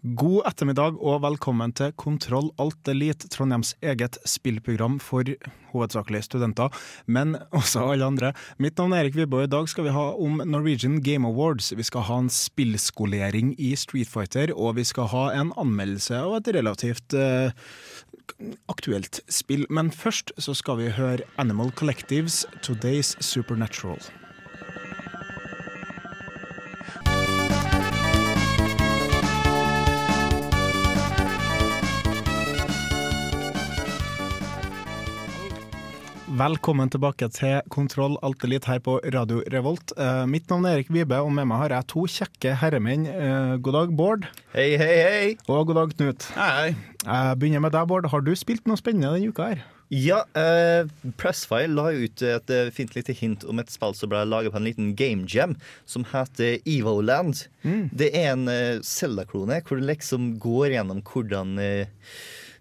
God ettermiddag og velkommen til Kontroll Alt Elite, Trondheims eget spillprogram for hovedsakelig studenter, men også alle andre. Mitt navn er Erik Vibe, i dag skal vi ha om Norwegian Game Awards. Vi skal ha en spillskolering i Street Fighter, og vi skal ha en anmeldelse av et relativt eh, aktuelt spill. Men først så skal vi høre Animal Collectives Today's Supernatural. Velkommen tilbake til Kontroll Alt Elite her på Radio Revolt. Uh, mitt navn er Erik Vibe, og med meg har jeg to kjekke herremenn. Uh, god dag, Bård. Hei, hei, hei. Og god dag, Knut. Hei. Jeg begynner med deg, Bård. Har du spilt noe spennende denne uka her? Ja, eh, Pressfile la ut et eh, fint lite hint om et spill som ble laget på en liten game jam, som heter Evoland. Det er en eh, Zelda-klone hvor du liksom går gjennom hvordan eh,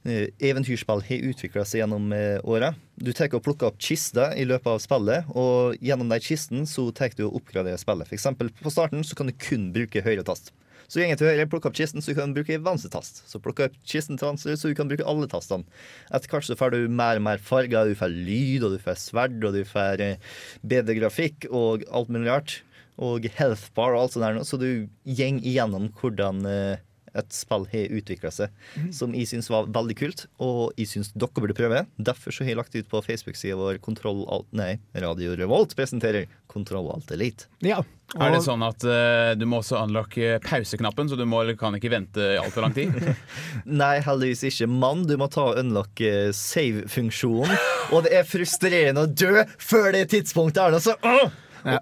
eventyrspill har utvikla seg gjennom eh, åra. Du tar og plukker opp kister i løpet av spillet, og gjennom de kistene så tar du og oppgraderer spillet. Eksempel på starten så kan du kun bruke høyre tast. Så går jeg til høyre, plukker opp kisten, så du kan bruke venstre tast. Så plukker jeg opp kisten til venstre, så du kan bruke alle tastene. Etter hvert så får du mer og mer farger, du får lyd, og du får sverd, og du får eh, bedre grafikk og alt mulig rart. Og health bar og alt sånt der, så du gjeng igjennom hvordan eh, et spill har utvikla seg, som jeg syns var veldig kult, og jeg syns dere burde prøve. Derfor så har jeg lagt ut på Facebook-sida vår Kontroll Alt Nei, Radio Revolt presenterer Kontroll Alt Elite. Ja. Er det sånn at uh, du må også unlocke pauseknappen, så du må, eller kan ikke vente i altfor lang tid? Nei, heldigvis ikke. Mann, du må ta og unlocke save-funksjonen. Og det er frustrerende å dø før det tidspunktet er det, altså! åh! Ja.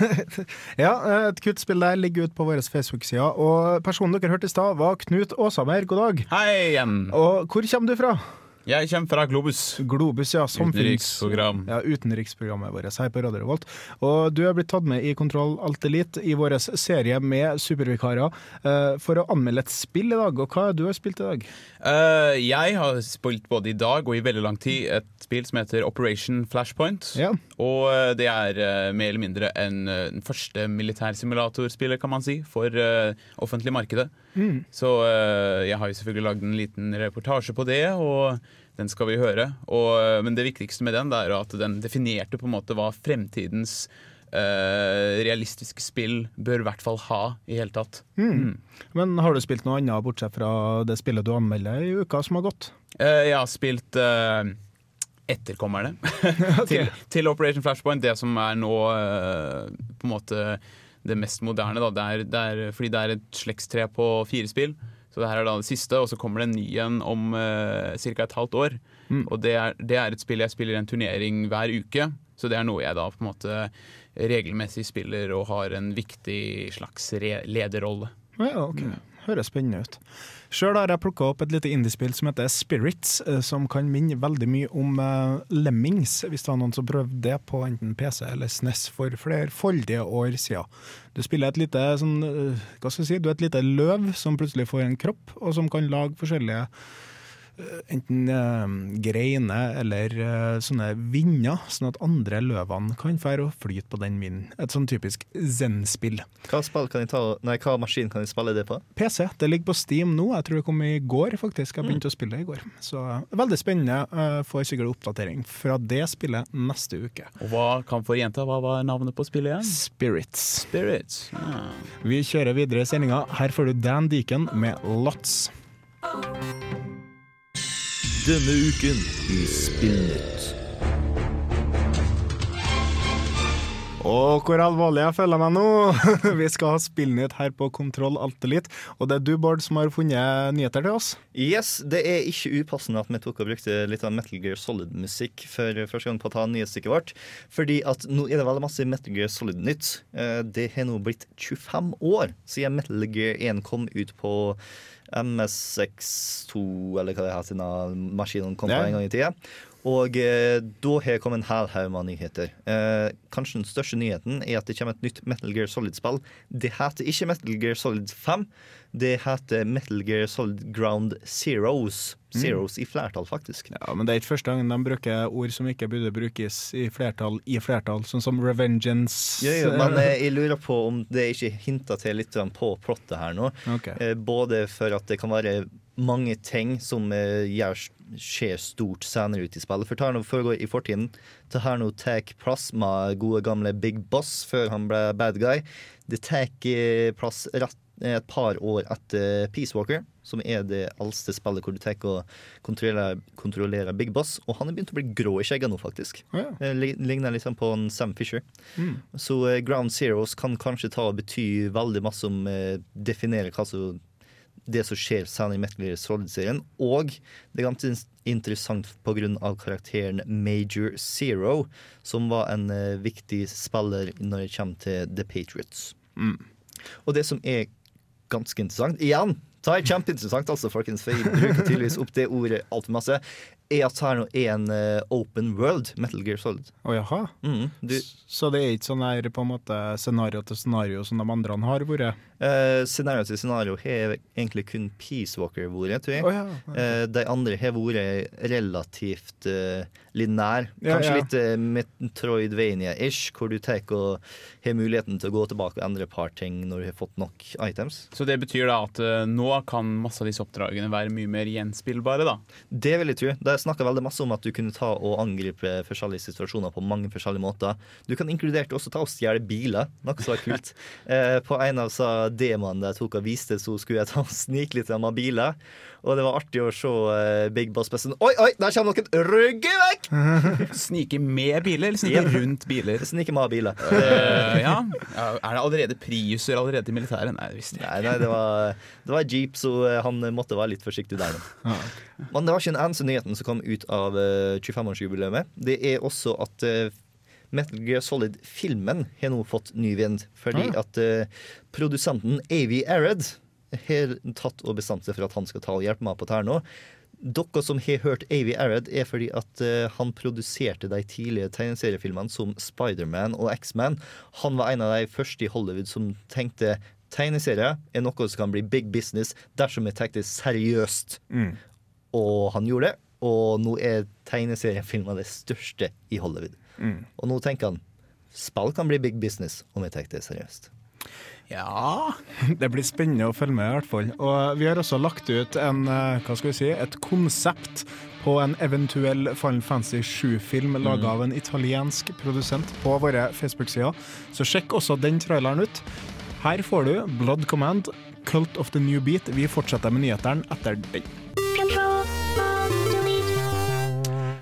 ja, et kutt spill der ligger ute på vår Facebook-side. Og personen dere hørte i stad, var Knut Åsamer. God dag. Hei igjen! Og hvor kommer du fra? Jeg kommer fra Globus. Globus, ja. Utenriksprogram. Ja, utenriksprogrammet vårt her på Radio Revolt. Og du er blitt tatt med i Kontroll Alt Elite i vår serie med supervikarer eh, for å anmelde et spill i dag. Og hva er du har spilt i dag? Uh, jeg har spilt både i dag og i veldig lang tid et spill som heter Operation Flashpoint. Ja. Og eh, det er mer eller mindre en, den første militærsimulatorspillet, kan man si, for offentlig markedet. Så eh, jeg har jo selvfølgelig lagd en liten reportasje på det, og den skal vi høre. Og, eh, men det viktigste med den er at den definerte på en måte hva fremtidens Uh, realistiske spill bør i hvert fall ha i hele tatt. Men har du spilt noe annet bortsett fra det spillet du anmelder i uka som har gått? Uh, jeg har spilt uh, etterkommerne til, til Operation Flashpoint, det som er nå eh, på en måte det mest moderne. Det er, det er, fordi det er et slektstre på fire spill. Så det her er da det siste, og så kommer det en ny en om uh, ca. et halvt år. Og det er, det er et spill jeg spiller en turnering hver uke, så det er noe jeg da på en måte regelmessig spiller og har en viktig slags lederrolle. Ja, ok. Høres spennende ut. Sjøl har jeg plukka opp et lite indiespill som heter Spirits, eh, som kan minne veldig mye om eh, Lemmings, hvis det var noen som prøvde det på enten PC eller SNES for flerfoldige år siden. Du spiller et lite sånn, eh, hva skal jeg si, du er et lite løv som plutselig får en kropp, og som kan lage forskjellige enten eh, greiner eller eh, sånne vinder, sånn at andre løvene kan fære og flyte på den vinden. Et sånn typisk zen-spill. Hva, hva maskin kan jeg spille det på? PC. Det ligger på Steam nå. Jeg tror det kom i går, faktisk. Jeg begynte å spille det i går. Så eh, veldig spennende. Uh, får sikkert oppdatering fra det spillet neste uke. Og hva kan for jenta, hva var navnet på spillet igjen? Spirits. Spirits. Ah. Vi kjører videre i sendinga. Her får du Dan Deacon med Lots. Denne uken i Spillnytt. Å, hvor alvorlig jeg føler meg nå! Vi skal ha spillnytt her på Kontroll Altelit, og det er du, Bård, som har funnet nyheter til oss. Yes, Det er ikke upassende at vi tok og brukte litt av Metal Gear Solid-musikk for første gang på å ta nyhetsstykket vårt. Fordi at nå er det veldig masse Metal Gear Solid-nytt. Eh, Det har nå blitt 25 år siden Metal Gear 1 kom ut på MS62, eller hva det heter, maskinen kom på en gang i tida. Og eh, da har jeg kommet en hel haug med nyheter. Eh, kanskje den største nyheten er at det kommer et nytt Metal Gear Solid-spill. Det heter ikke Metal Gear Solid 5. Det heter Metal Gear Solid Ground Zeros. Zeros i flertall, faktisk. Ja, Men det er ikke første gang de bruker ord som ikke burde brukes i flertall i flertall, sånn som revengeance. Ja, ja, men eh, jeg lurer på om det ikke hinter til litt på plottet her nå. Okay. Eh, både for at det kan være mange ting som eh, gjør, skjer stort senere ut i spillet. For her nå foregår i fortiden. Det her nå tar plass med gode gamle Big Boss før han ble bad guy. Det tar eh, plass rett et par år etter Peace Walker, som er det eldste spillet hvor du tar og kontrollerer, kontrollerer Big Boss. Og han er begynt å bli grå i skjegget nå, faktisk. Oh, ja. Eh, Ligner sånn på en Sam Fisher. Så eh, Ground Zeros kan kanskje ta og bety veldig masse om eh, definere hva som det som skjer senere i Metal Gear Solid-serien. Og det er ganske interessant pga. karakteren Major Zero, som var en eh, viktig spiller når det kommer til The Patriots. Og det som er ganske interessant Igjen! Det er kjempeinteressant, altså, folkens, for jeg bruker tydeligvis opp det ordet altfor masse. Er at her nå er en eh, open world Metal Gear Solid. Å jaha. Mm, Så det er ikke sånn her på en måte scenario til scenario som de andre har vært? Eh, scenario til scenario har egentlig kun Peace Walker vært, tror jeg. Oh, ja. uh, de andre har vært relativt uh, lineær. Ja, Kanskje ja. litt uh, Metroidvania-ish, hvor du tar og har muligheten til å gå tilbake og endre et par ting når du har fått nok items. Så det betyr da at uh, nå kan masse av disse oppdragene være mye mer gjenspillbare, da. Det vil jeg tro. De snakka veldig masse om at du kunne ta og angripe forskjellige situasjoner på mange forskjellige måter. Du kan inkludert også ta og stjele biler, noe som er kult. eh, på en av så demoene de tok og viste, så skulle jeg ta og snike litt med biler. Og det var artig å se eh, Big Boss Bessen. Oi, oi, der kommer noen! Rygge vekk! Snike med biler, eller snike rundt biler? Snike med biler. Uh, ja. Er det allerede Priuser allerede i militæret? Nei, det visste jeg Nei, nei, det var, det var Jeep, så eh, han måtte være litt forsiktig der. nå. Men det var ikke den eneste nyheten som kom ut av eh, 25-årsjubileet. Det er også at Metal Gear Solid-filmen har nå fått ny vind. Fordi Ah. at uh, produsenten Avi Arad har tatt og bestemt seg for at han skal ta og hjelpe meg på dette nå. Dere som har hørt Avi Arad, er fordi at uh, han produserte de tidlige tegneseriefilmene som Spiderman og X-Man. Han var en av de første i Hollywood som tenkte tegneserier er noe som kan bli big business dersom vi tar det seriøst. Og han gjorde det, og nå er tegneseriefilmer det største i Hollywood. Og nå tenker han spill kan bli big business om vi tar det seriøst. Ja Det blir spennende å følge med, i hvert fall. Og vi har også lagt ut en, eh, hva skal vi si, et konsept på en eventuell Final Fantasy 7-film laga av en italiensk produsent på våre Facebook-sider. Så sjekk også den traileren ut. Her får du Blood Command, Cult of the New Beat. Vi fortsetter med nyhetene etter den.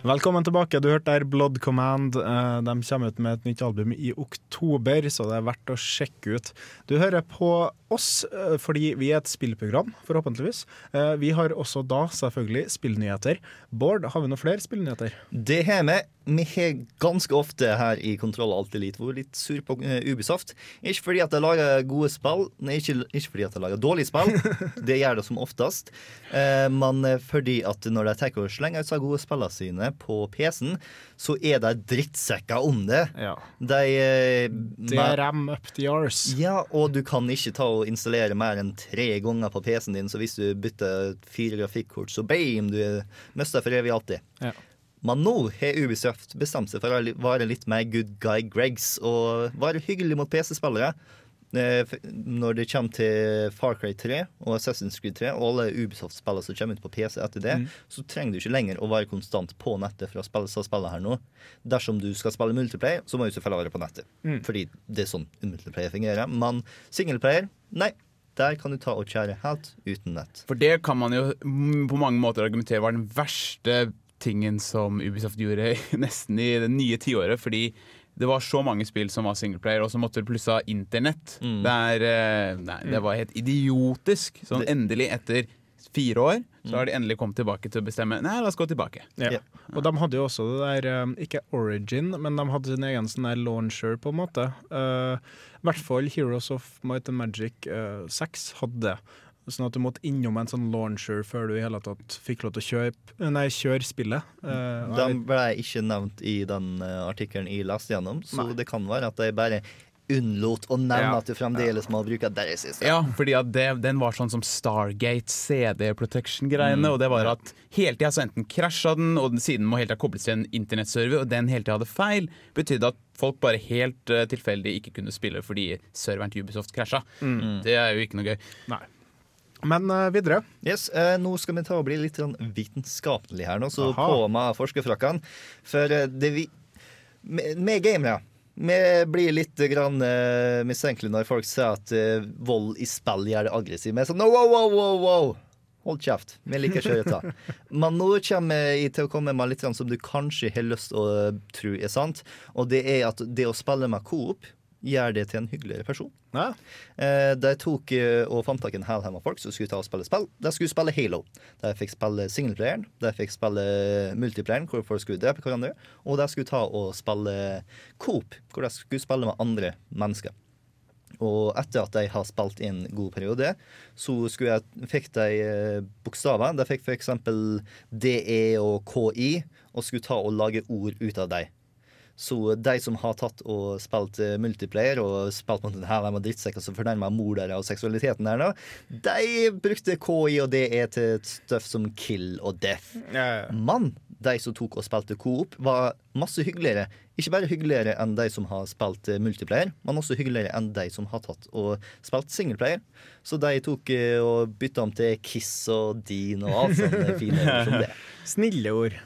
Velkommen tilbake. Du hørte der Blood Command. Eh, De kommer ut med et nytt album i oktober, så det er verdt å sjekke ut. Du hører på oss eh, fordi vi er et spillprogram, forhåpentligvis. Eh, Vi har også da selvfølgelig spillnyheter. Bård, har vi noen flere spillnyheter? Det har vi. Vi har ganske ofte her i Kontroll Alt Elite vært litt sur på eh, Ubisoft. Ikke fordi at de lager gode spill, nei, ikke, ikke fordi at de lager dårlige spill, det gjør det som oftest, men fordi at når de tar og slenger ut seg gode spillene sine på PC-en, så er de drittsekker om det. Ja. De det er ram up the arse. Ja, og du kan ikke ta og installere mer enn tre ganger på PC-en din, så hvis du bytter fire grafikkort, så bam, du mister for evig alltid. Ja. Men nå har Ubisoft bestemt seg for å være litt mer good guy Gregs og være hyggelig mot PC-spillere. Eh, Når det kommer til Far Cry 3 og Assassin's Creed 3 og alle Ubisoft-spillere som kommer ut på PC etter det, så trenger du ikke lenger å være konstant på nettet for å spille spillene her nå. Dersom du skal spille multiplayer, så må du selvfølgelig være på nettet. Fordi det er sånn multiplayer fungerer. Men singleplayer, nei. Der kan du ta og kjære helt uten nett. For det kan man jo mm, på mange måter argumentere var den verste tingen som Ubisoft gjorde nesten i det nye tiåret. Fordi det var så mange spill som var singleplayer, og så måtte du plutselig ha internett. Det, er, eh, nei, det var helt idiotisk. Sånn endelig, etter fire år, så har de endelig kommet tilbake til å bestemme Nei, la oss gå tilbake. Ja. Ja. Og de hadde jo også det der, eh, ikke Origin, men de hadde sin egen sånn der launcher, på en måte. Uh, I hvert fall Heroes of Might and Magic uh, 6 hadde det. Sånn at du måtte innom en sånn launcher før du i hele tatt fikk lov til å kjøre, nei, kjøre spillet. Uh, De ble ikke nevnt i den eh, artikkelen jeg leste gjennom, så Nei. det kan være at de bare unnlot å nevne Ja. at du fremdeles må bruke deres system. Ja, fordi det, den var sånn som Stargate CD Protection-greiene. Og det var at hele tida så enten krasja den, og den siden må hele tida kobles til en internettserver, og den hele tida hadde feil, betydde at folk bare helt uh, tilfeldig ikke kunne spille fordi serveren til Ubisoft krasja. Det er jo ikke noe gøy. Nei. Men uh, videre. Yes, uh, Nå skal vi ta og bli litt sånn vitenskapelig her, nå, så Aha. på med forskerfrakkene. For uh, det vi med, med gamere vi blir litt grann, uh, mistenkelige når folk sier at uh, vold i spill gjør det aggressivt. Vi er sånn wow, wow, wow, wow. Hold kjeft. Vi liker ikke høre. Men nå kommer jeg til å komme med litt som du kanskje har lyst til å tro er sant. Og det er at det å spille med coop gjør det til en hyggeligere person. Ja. Eh, de tok eh, og fant tak i en hel haug med folk som skulle ta og spille spill. De skulle spille Halo. De fikk spille singelplayeren, de fikk spille multiplayeren, hvor folk skulle drepe hverandre. Og de skulle ta og spille Coop, hvor de skulle spille med andre mennesker. Og etter at de har spilt i en god periode, så jeg, fikk de eh, bokstaver. De fikk f.eks. DE og KI, og skulle ta og lage ord ut av dem. Så de som har tatt og spilt eh, multiplayer og spilt mot en hæl med drittsekker som fornærmer mor deres og seksualiteten der, nå, de brukte KI og DE til støff som kill og death. Men de som tok og spilte coop, var masse hyggeligere. Ikke bare hyggeligere enn de som har spilt eh, multiplayer, men også hyggeligere enn de som har tatt og spilt singleplayer. Så de tok eh, og bytta om til Kiss og Dean og alt sånne fine ord som det. Snille ord.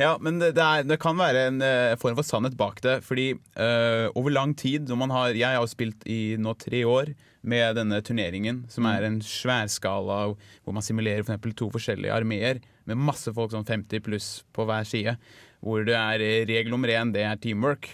Ja, men det, det, er, det kan være en eh, form for sannhet bak det. Fordi eh, over lang tid når man har, Jeg har spilt i nå tre år med denne turneringen, som er en sværskala hvor man simulerer for eksempel to forskjellige armeer med masse folk, sånn 50 pluss på hver side. Hvor det er eh, regel nummer én, det er teamwork.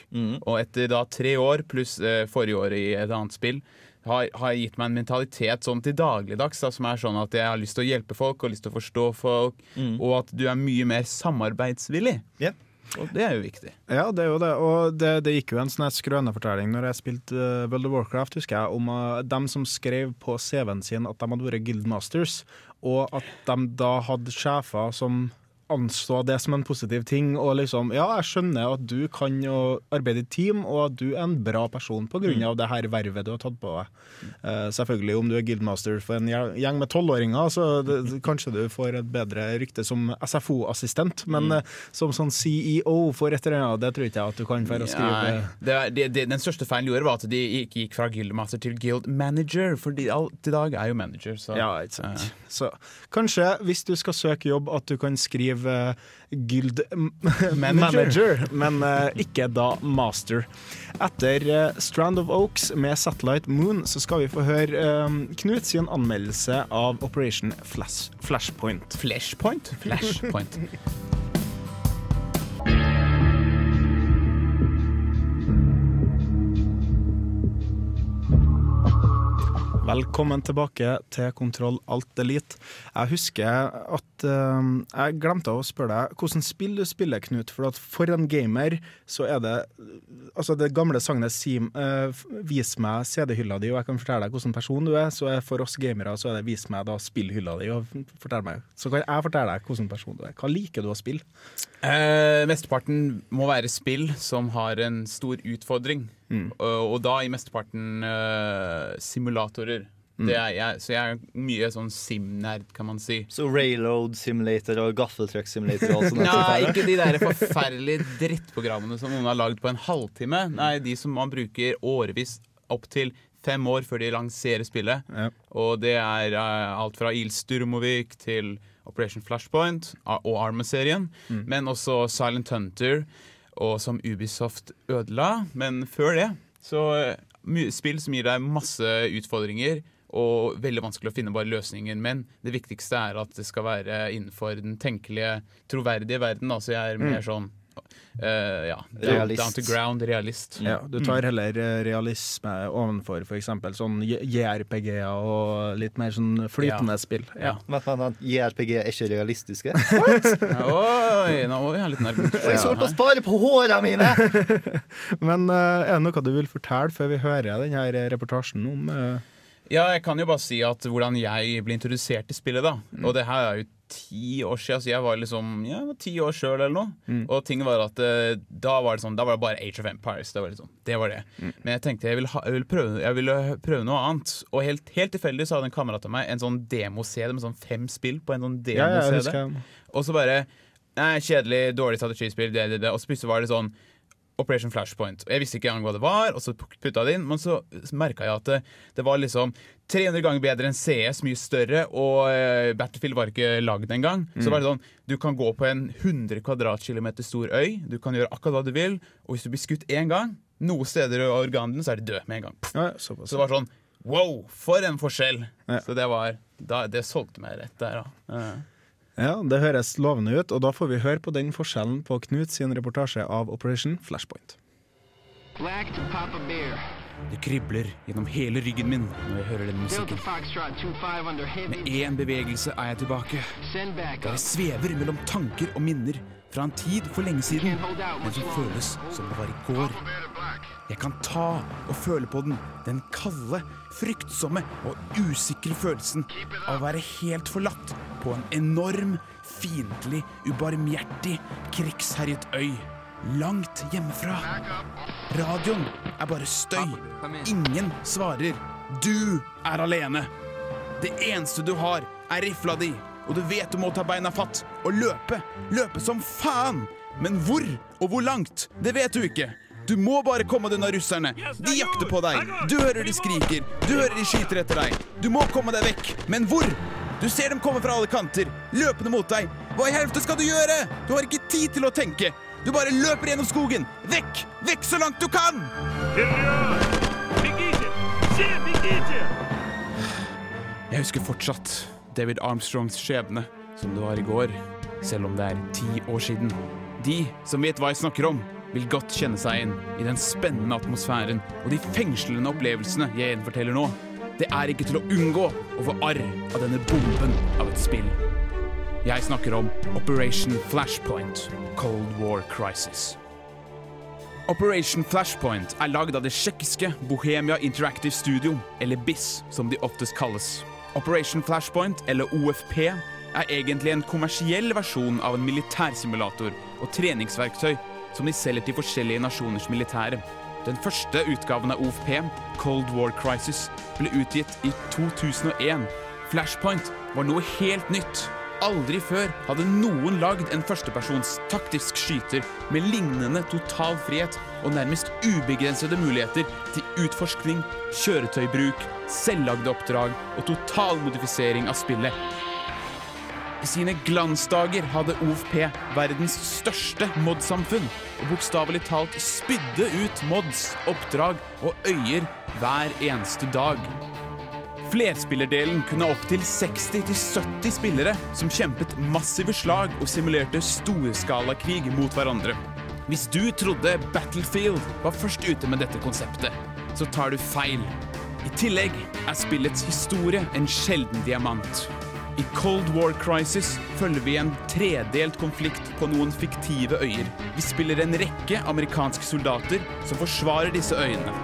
Og etter da tre år pluss eh, forrige år i et annet spill, har, har gitt meg en mentalitet sånn til dagligdags da, som er sånn at jeg har lyst til å hjelpe folk og lyst til å forstå folk, og at du er mye mer samarbeidsvillig. Ja. Og det er jo viktig. Ja, det er jo det. Og det, det gikk jo en sånn skrønefortelling når jeg spilte uh, World of Warcraft, husker jeg, om uh, dem som skrev på CV-en sin at de hadde vært guildmasters, og at de da hadde sjefer som anså det som en positiv ting. Og liksom, ja, jeg skjønner at du kan jo arbeide i team, og at du er en bra person pga. Mm. det her vervet du har tatt på deg. Uh, selvfølgelig, om du er guildmaster for en gjeng med tolvåringer, så det, kanskje du får et bedre rykte som SFO-assistent, Mm. men eh, som sånn CEO for et eller annet, det tror ikke jeg at du kan for å skrive det det, den største feilen de gjorde, var at de ikke gikk fra guildmaster til guild manager, for de, alt i dag er jo manager. Så. Ja, ikke sant. Så kanskje, hvis du skal søke jobb, at du kan skrive eh, Guild Manager. Men eh, ikke da Master. Etter eh, Strand of Oaks med Satellite Moon så skal vi få høre Knut sin anmeldelse av Operation Flash, Flashpoint. Flashpoint? Flashpoint. Velkommen tilbake til Kontroll Alt elite. Jeg husker at eh, jeg glemte å spørre deg hvordan spill du spiller, Knut. For at for en gamer så er det Altså det gamle sagnet eh, 'vis meg CD-hylla di', og jeg kan fortelle deg hvordan person du er. Så er for oss gamere så er det 'vis meg da spillhylla di', og fortell meg. Så kan jeg fortelle deg hvordan person du er. Hva liker du å spille? Uh, mesteparten må være spill som har en stor utfordring. Og, og da i mesteparten eh, simulatorer. Det er jeg, så jeg er mye sånn sim-nerd, kan man si. Så Railroad Simulator og Gaffeltruck Simulator og sånn? Nei, ikke de der forferdelige drittprogrammene som noen har lagd på en halvtime. Nei, de som man bruker årevis, opptil fem år før de lanserer spillet. Ja. Og det er uh, alt fra Il Sturmovik til Operation Flashpoint og Arma-serien. Men også Silent Hunter, og som Ubisoft ødela. Men før det så eh, spill som gir deg masse utfordringer. Og veldig vanskelig å finne bare løsninger. Men det viktigste er at det skal være innenfor den tenkelige, troverdige verden. Altså jeg er mer sånn uh, ja, down, Realist. down to ground, realist. Ja, du tar heller eh, realisme ovenfor f.eks. sånn JRPG-er og litt mer sånn flytende spill. Ja. Vet man at JRPG er ikke realistiske? Oi, nå må vi ha litt nerver. Jeg holdt på å spare på håra mine! Men uh, er det noe du vil fortelle før vi hører denne reportasjen om eh, Ja, jeg kan jo bare si at hvordan jeg ble introdusert til spillet, da. Og det her er jo ti år siden, så jeg var liksom Ja, ti år sjøl eller noe. Og ting var at eh, da var det sånn Da var det bare Age of Empires. Det var, liksom, det, var det. Men jeg tenkte jeg ville, ha, jeg ville, prøve, jeg ville prøve noe annet. Og helt, helt tilfeldig så hadde en kamerat av meg en sånn demo-CD med sånn fem spill på en sånn demo-CD. Ja, ja, Og så bare Nei, kjedelig, dårlig strategispill, det, det, det. Og så plutselig var det sånn Operation Flashpoint. Og Jeg visste ikke engang hva det var, og så putta det inn. Men så merka jeg at det, det var liksom 300 ganger bedre enn CS, mye større, og eh, Battlefield var ikke lagd engang. Så var det sånn, du kan gå på en 100 kvadratkilometer stor øy, du kan gjøre akkurat hva du vil, og hvis du blir skutt én gang, noen steder i organene, så er de død med en gang. Ja. Så det var sånn Wow, for en forskjell! Ja. Så det var da, Det solgte meg rett der, da. Ja. Ja, Det høres lovende ut, og da får vi høre på den forskjellen på Knut sin reportasje av Operation Flashpoint. Det kribler gjennom hele ryggen min når jeg hører den musikken. Foxtrot 25 under heavy. Med én bevegelse er jeg tilbake. Jeg svever mellom tanker og minner fra en tid for lenge siden, men som føles som det var i går. Jeg kan ta og føle på den, den kalde, fryktsomme og usikre følelsen av å være helt forlatt på en enorm, fiendtlig, ubarmhjertig, krigsherjet øy. Langt hjemmefra. Radioen er bare støy. Ingen svarer. Du er alene. Det eneste du har, er rifla di, og du vet du må ta beina fatt og løpe. Løpe som faen! Men hvor og hvor langt, det vet du ikke. Du må bare komme deg unna russerne. De jakter på deg. Du hører de skriker. Du hører de skyter etter deg. Du må komme deg vekk. Men hvor? Du ser dem komme fra alle kanter, løpende mot deg. Hva i helvete skal du gjøre? Du har ikke tid til å tenke. Du bare løper gjennom skogen. Vekk! Vekk så langt du kan! Jeg husker fortsatt David Armstrongs skjebne som det var i går, selv om det er ti år siden. De som vet hva jeg snakker om, vil godt kjenne seg inn i den spennende atmosfæren og de fengslende opplevelsene jeg gjenforteller nå. Det er ikke til å unngå å få arr av denne bomben av et spill. Jeg snakker om Operation Flashpoint, Cold War Crisis. Operation Flashpoint er lagd av det tsjekkiske Bohemia Interactive Studio, eller BIS som de oftest kalles. Operation Flashpoint, eller OFP, er egentlig en kommersiell versjon av en militærsimulator og treningsverktøy som de selger til forskjellige nasjoners militære. Den første utgaven av OFP, Cold War Crisis, ble utgitt i 2001. Flashpoint var noe helt nytt. Aldri før hadde noen lagd en førstepersons taktisk skyter med lignende total frihet og nærmest ubegrensede muligheter til utforskning, kjøretøybruk, selvlagde oppdrag og total modifisering av spillet. I sine glansdager hadde OFP verdens største mod-samfunn, og bokstavelig talt spydde ut mods, oppdrag og øyer hver eneste dag. Flerspillerdelen kunne ha opptil 60-70 spillere som kjempet massive slag og simulerte storskalakrig mot hverandre. Hvis du trodde Battlefield var først ute med dette konseptet, så tar du feil. I tillegg er spillets historie en sjelden diamant. I Cold War Crisis følger vi en tredelt konflikt på noen fiktive øyer. Vi spiller en rekke amerikanske soldater som forsvarer disse øyene.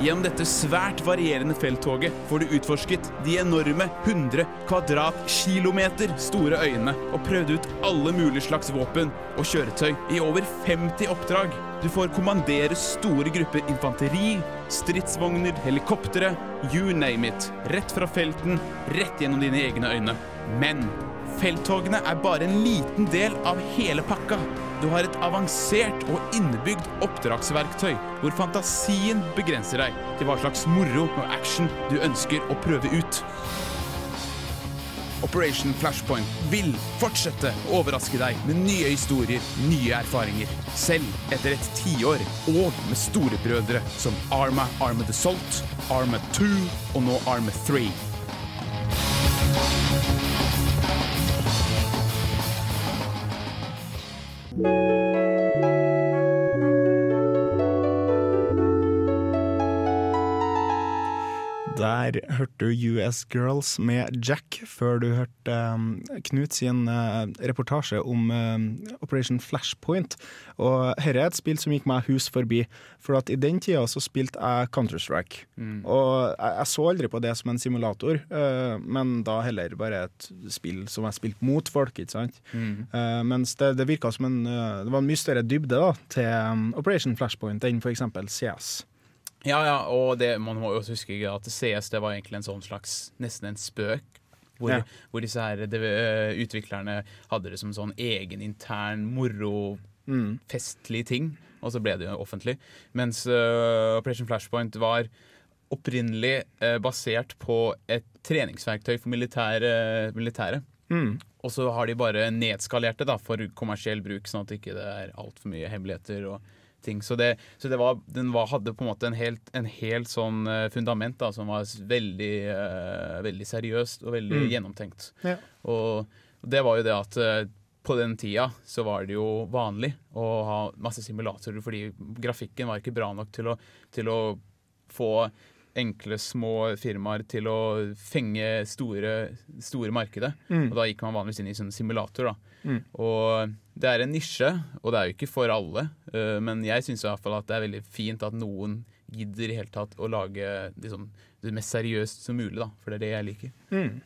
Gjennom dette svært varierende felttoget får du utforsket de enorme 100 kvadratkilometer store øyene og prøvd ut alle mulige slags våpen og kjøretøy i over 50 oppdrag. Du får kommandere store grupper infanteri, stridsvogner, helikoptre, you name it. Rett fra felten, rett gjennom dine egne øyne. Men felttogene er bare en liten del av hele pakka. Du har et avansert og innebygd oppdragsverktøy hvor fantasien begrenser deg til hva slags moro og action du ønsker å prøve ut. Operation Flashpoint vil fortsette å overraske deg med nye historier, nye erfaringer. Selv etter et tiår, og med storebrødre som Arma Arma the Salt, Arma 2 og nå Arma 3. Der hørte du US Girls med Jack, før du hørte um, Knut sin uh, reportasje om um, Operation Flashpoint. Og dette er et spill som gikk meg hus forbi, for at i den tida så spilte jeg Counter-Strike. Og jeg, jeg så aldri på det som en simulator, uh, men da heller bare et spill som jeg spilte mot folk, ikke sant. Uh, mens det, det virka som en uh, Det var en mye større dybde da, til um, Operation Flashpoint enn f.eks. CS. Ja, ja, og det, man må også huske at CS det var egentlig en sånn slags Nesten en spøk. Hvor, Ja. hvor disse her det, øh, utviklerne hadde det som sånn egen intern moro, Mm. festlig ting. Og så ble det jo offentlig. Mens uh, Operation Flashpoint var opprinnelig uh, basert på et treningsverktøy for militære, militære. Mm. Og så har de bare nedskalert det da, for kommersiell bruk, sånn at det ikke er altfor mye hemmeligheter og ting. Så, det, så det var, den var, hadde på en måte en helt, en helt sånn eh, fundament da, som var veldig, uh, veldig seriøst og veldig Mm. gjennomtenkt. Ja. Og det var jo det at eh, på den tida så var det jo vanlig å ha masse simulatorer, fordi grafikken var ikke bra nok til å, til å få enkle, små firmaer til å fenge store, store markedet. Mm. Og da gikk man vanligvis inn i sånn simulator. da. Mm. Og det er en nisje, og det er jo ikke for alle. eh, men jeg syns at det er veldig fint at noen gidder i hele tatt å lage liksom, det mest seriøst som mulig, da. For det er det jeg liker. Mm.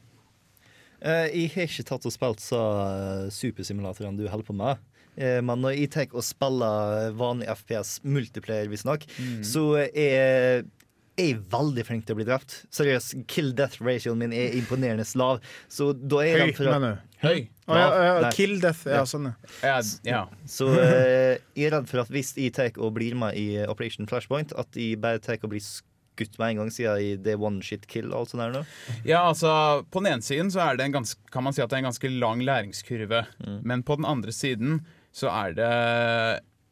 Eh, jeg har ikke tatt og spilt så eh, supersimulatorene du holder på med. Men når jeg tar og spiller vanlig FPS multiplayer, visstnok, så er jeg veldig flink til å bli drept. Seriøst, kill death ratioen min er imponerende lav. Så da er Høy, at mener du? Høy! Å, ja, ja, kill death. Ja, Ja. sånn, ja. Ja. Så uh, jeg er redd for at hvis jeg tar og blir med i Operation Flashpoint, at jeg bare tar og blir skutt med en gang, siden i det er one shit kill og alt sånt der nå. Ja, altså På den ene siden så er det en ganske, kan man si at det er en ganske lang læringskurve. Men på den andre siden så er det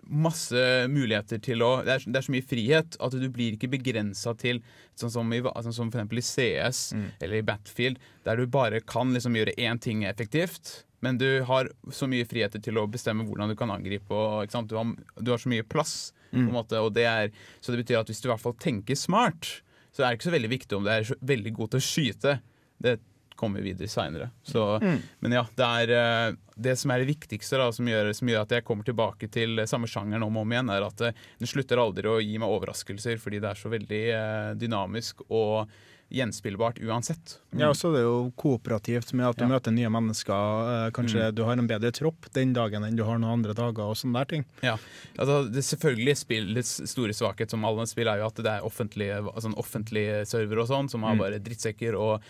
masse muligheter til å Det er, det er så mye frihet at du blir ikke begrensa til sånn som, i, sånn som for i CS eller i Batfield, der du bare kan liksom gjøre én ting effektivt. Men du har så mye friheter til å bestemme hvordan du kan angripe. Og? Du, har, du har så mye plass. På en måte, og det er, så det betyr at hvis du i hvert fall tenker smart, så er det ikke så veldig viktig om du er veldig god til å skyte. Det kommer vi videre seinere. Men ja, det er eh, det som er det viktigste, da, som gjør, som gjør at jeg kommer tilbake til samme sjangeren om og om igjen, er at eh, den slutter aldri å gi meg overraskelser, fordi det er så veldig eh, dynamisk og gjenspillbart uansett. Ja, og så er det jo kooperativt med at du Ja. møter nye mennesker. Kanskje kanskje du har en bedre tropp den dagen enn du har noen andre dager, og sånne der ting. Ja, altså det selvfølgelig spillets store svakhet som alle spill er jo at det er offentlige, altså en offentlige server og sånn, som har bare drittsekker og,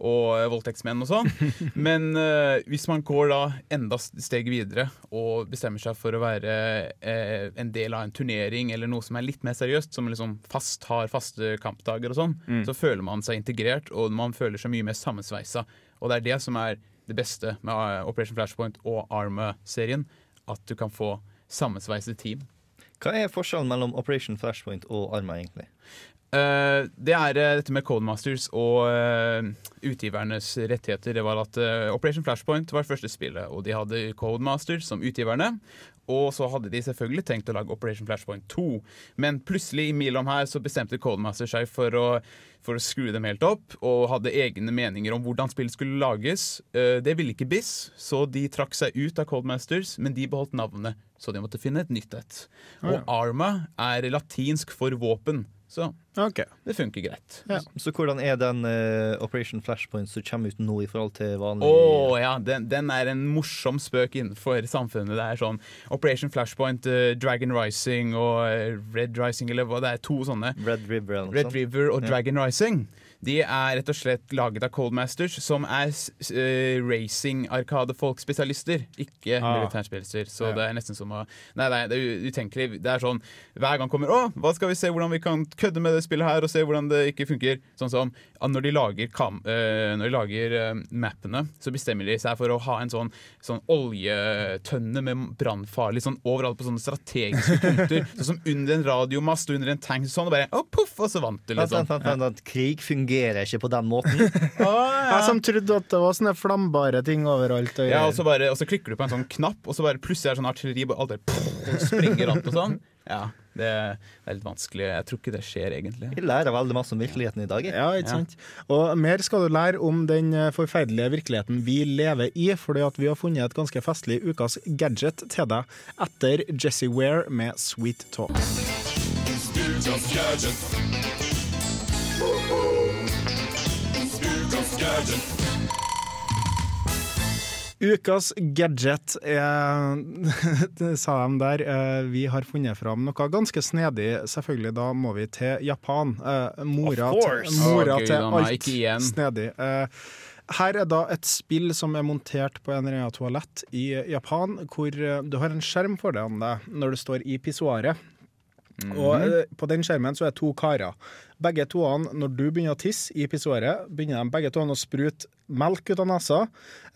og voldtektsmenn og sånn. Men uh, hvis man går da enda steg videre og bestemmer seg for å være uh, en del av en turnering eller noe som er litt mer seriøst, som liksom fast har faste kampdager og sånn, så føler man seg integrert, og man føler seg mye mer sammensveisa. Og det er det som er det beste med eh, Operation Flashpoint og Arma-serien, at du kan få sammensveiset team. Hva er forskjellen mellom Operation Flashpoint og Arma, egentlig? Eh, det er eh, dette med Codemasters og eh, utgivernes rettigheter. Det var at Operation Flashpoint var første spillet, og de hadde Codemasters som utgiverne. Og så hadde de selvfølgelig tenkt å lage Operation Flashpoint 2. Men plutselig imellom her så bestemte Codemasters seg for å, for å skru dem helt opp, og hadde egne meninger om hvordan spillet skulle lages. Det ville ikke BIS, så de trakk seg ut av Codemasters, men de beholdt navnet. Så de måtte finne et nytt et. Og Arma er latinsk for våpen. Så Ok. det funker greit. Ja. Så hvordan er den uh, Operation Flashpoint som kommer ut nå i forhold til vanlig Å ja, den, den er en morsom spøk innenfor samfunnet. Det er sånn Operation Flashpoint, uh, Dragon Rising og eh, Red Rising, eller hva det er. To sånne. Red River Red? River og Dragon Rising. De er rett og slett laget av Coldmasters, som er uh, racing-arkadefolk-spesialister, ikke Ah. militærspesialister. Så Ja. det er nesten som å Nei, nei, det er utenkelig. Det er sånn hver gang kommer Å, hva skal vi se hvordan vi kan kødde med det spillet her, og se hvordan det ikke funker. Sånn som ah, når de lager, kam, uh, når de lager uh, mappene, så bestemmer de seg for å ha en sånn, sånn oljetønne med brannfarlig sånn overalt på sånne strategiske punkter. sånn som under en radiomast og under en tank. Sånn, og bare å, poff', og så vant du, Vent, liksom. vent, vent, vent, Krig fungerer ikke på den måten. Jeg som trodde at det var sånne flambare ting overalt. Og Ja, og så, bare, og så klikker du på en sånn knapp, og så bare plutselig er det sånn artilleri, og alt der, pff, og springer rundt og sånn. Ja. Det, er litt vanskelig. Jeg tror ikke det skjer, egentlig. Vi lærer veldig masse om virkeligheten i dag. Ja, ikke Ja. Og mer skal du lære om den eh, forferdelige virkeligheten vi lever i, fordi at vi har funnet et ganske festlig ukas gadget til deg etter Jesse Ware med Sweet Talk. Ukas gadget er Det sa de der. eh, Vi har funnet fram noe ganske snedig. Selvfølgelig, da må vi til Japan. Eh, Mora, til, mora Å, til alt igjen. snedig. Eh, Her er da et spill som er montert på en eller annen toalett i Japan, hvor du har en skjerm foran deg når du står i pissoaret. Og eh, på den skjermen så er det to karer. Begge toene, når du begynner å tisse i pissoaret, begynner de begge toene å sprute melk ut av nesa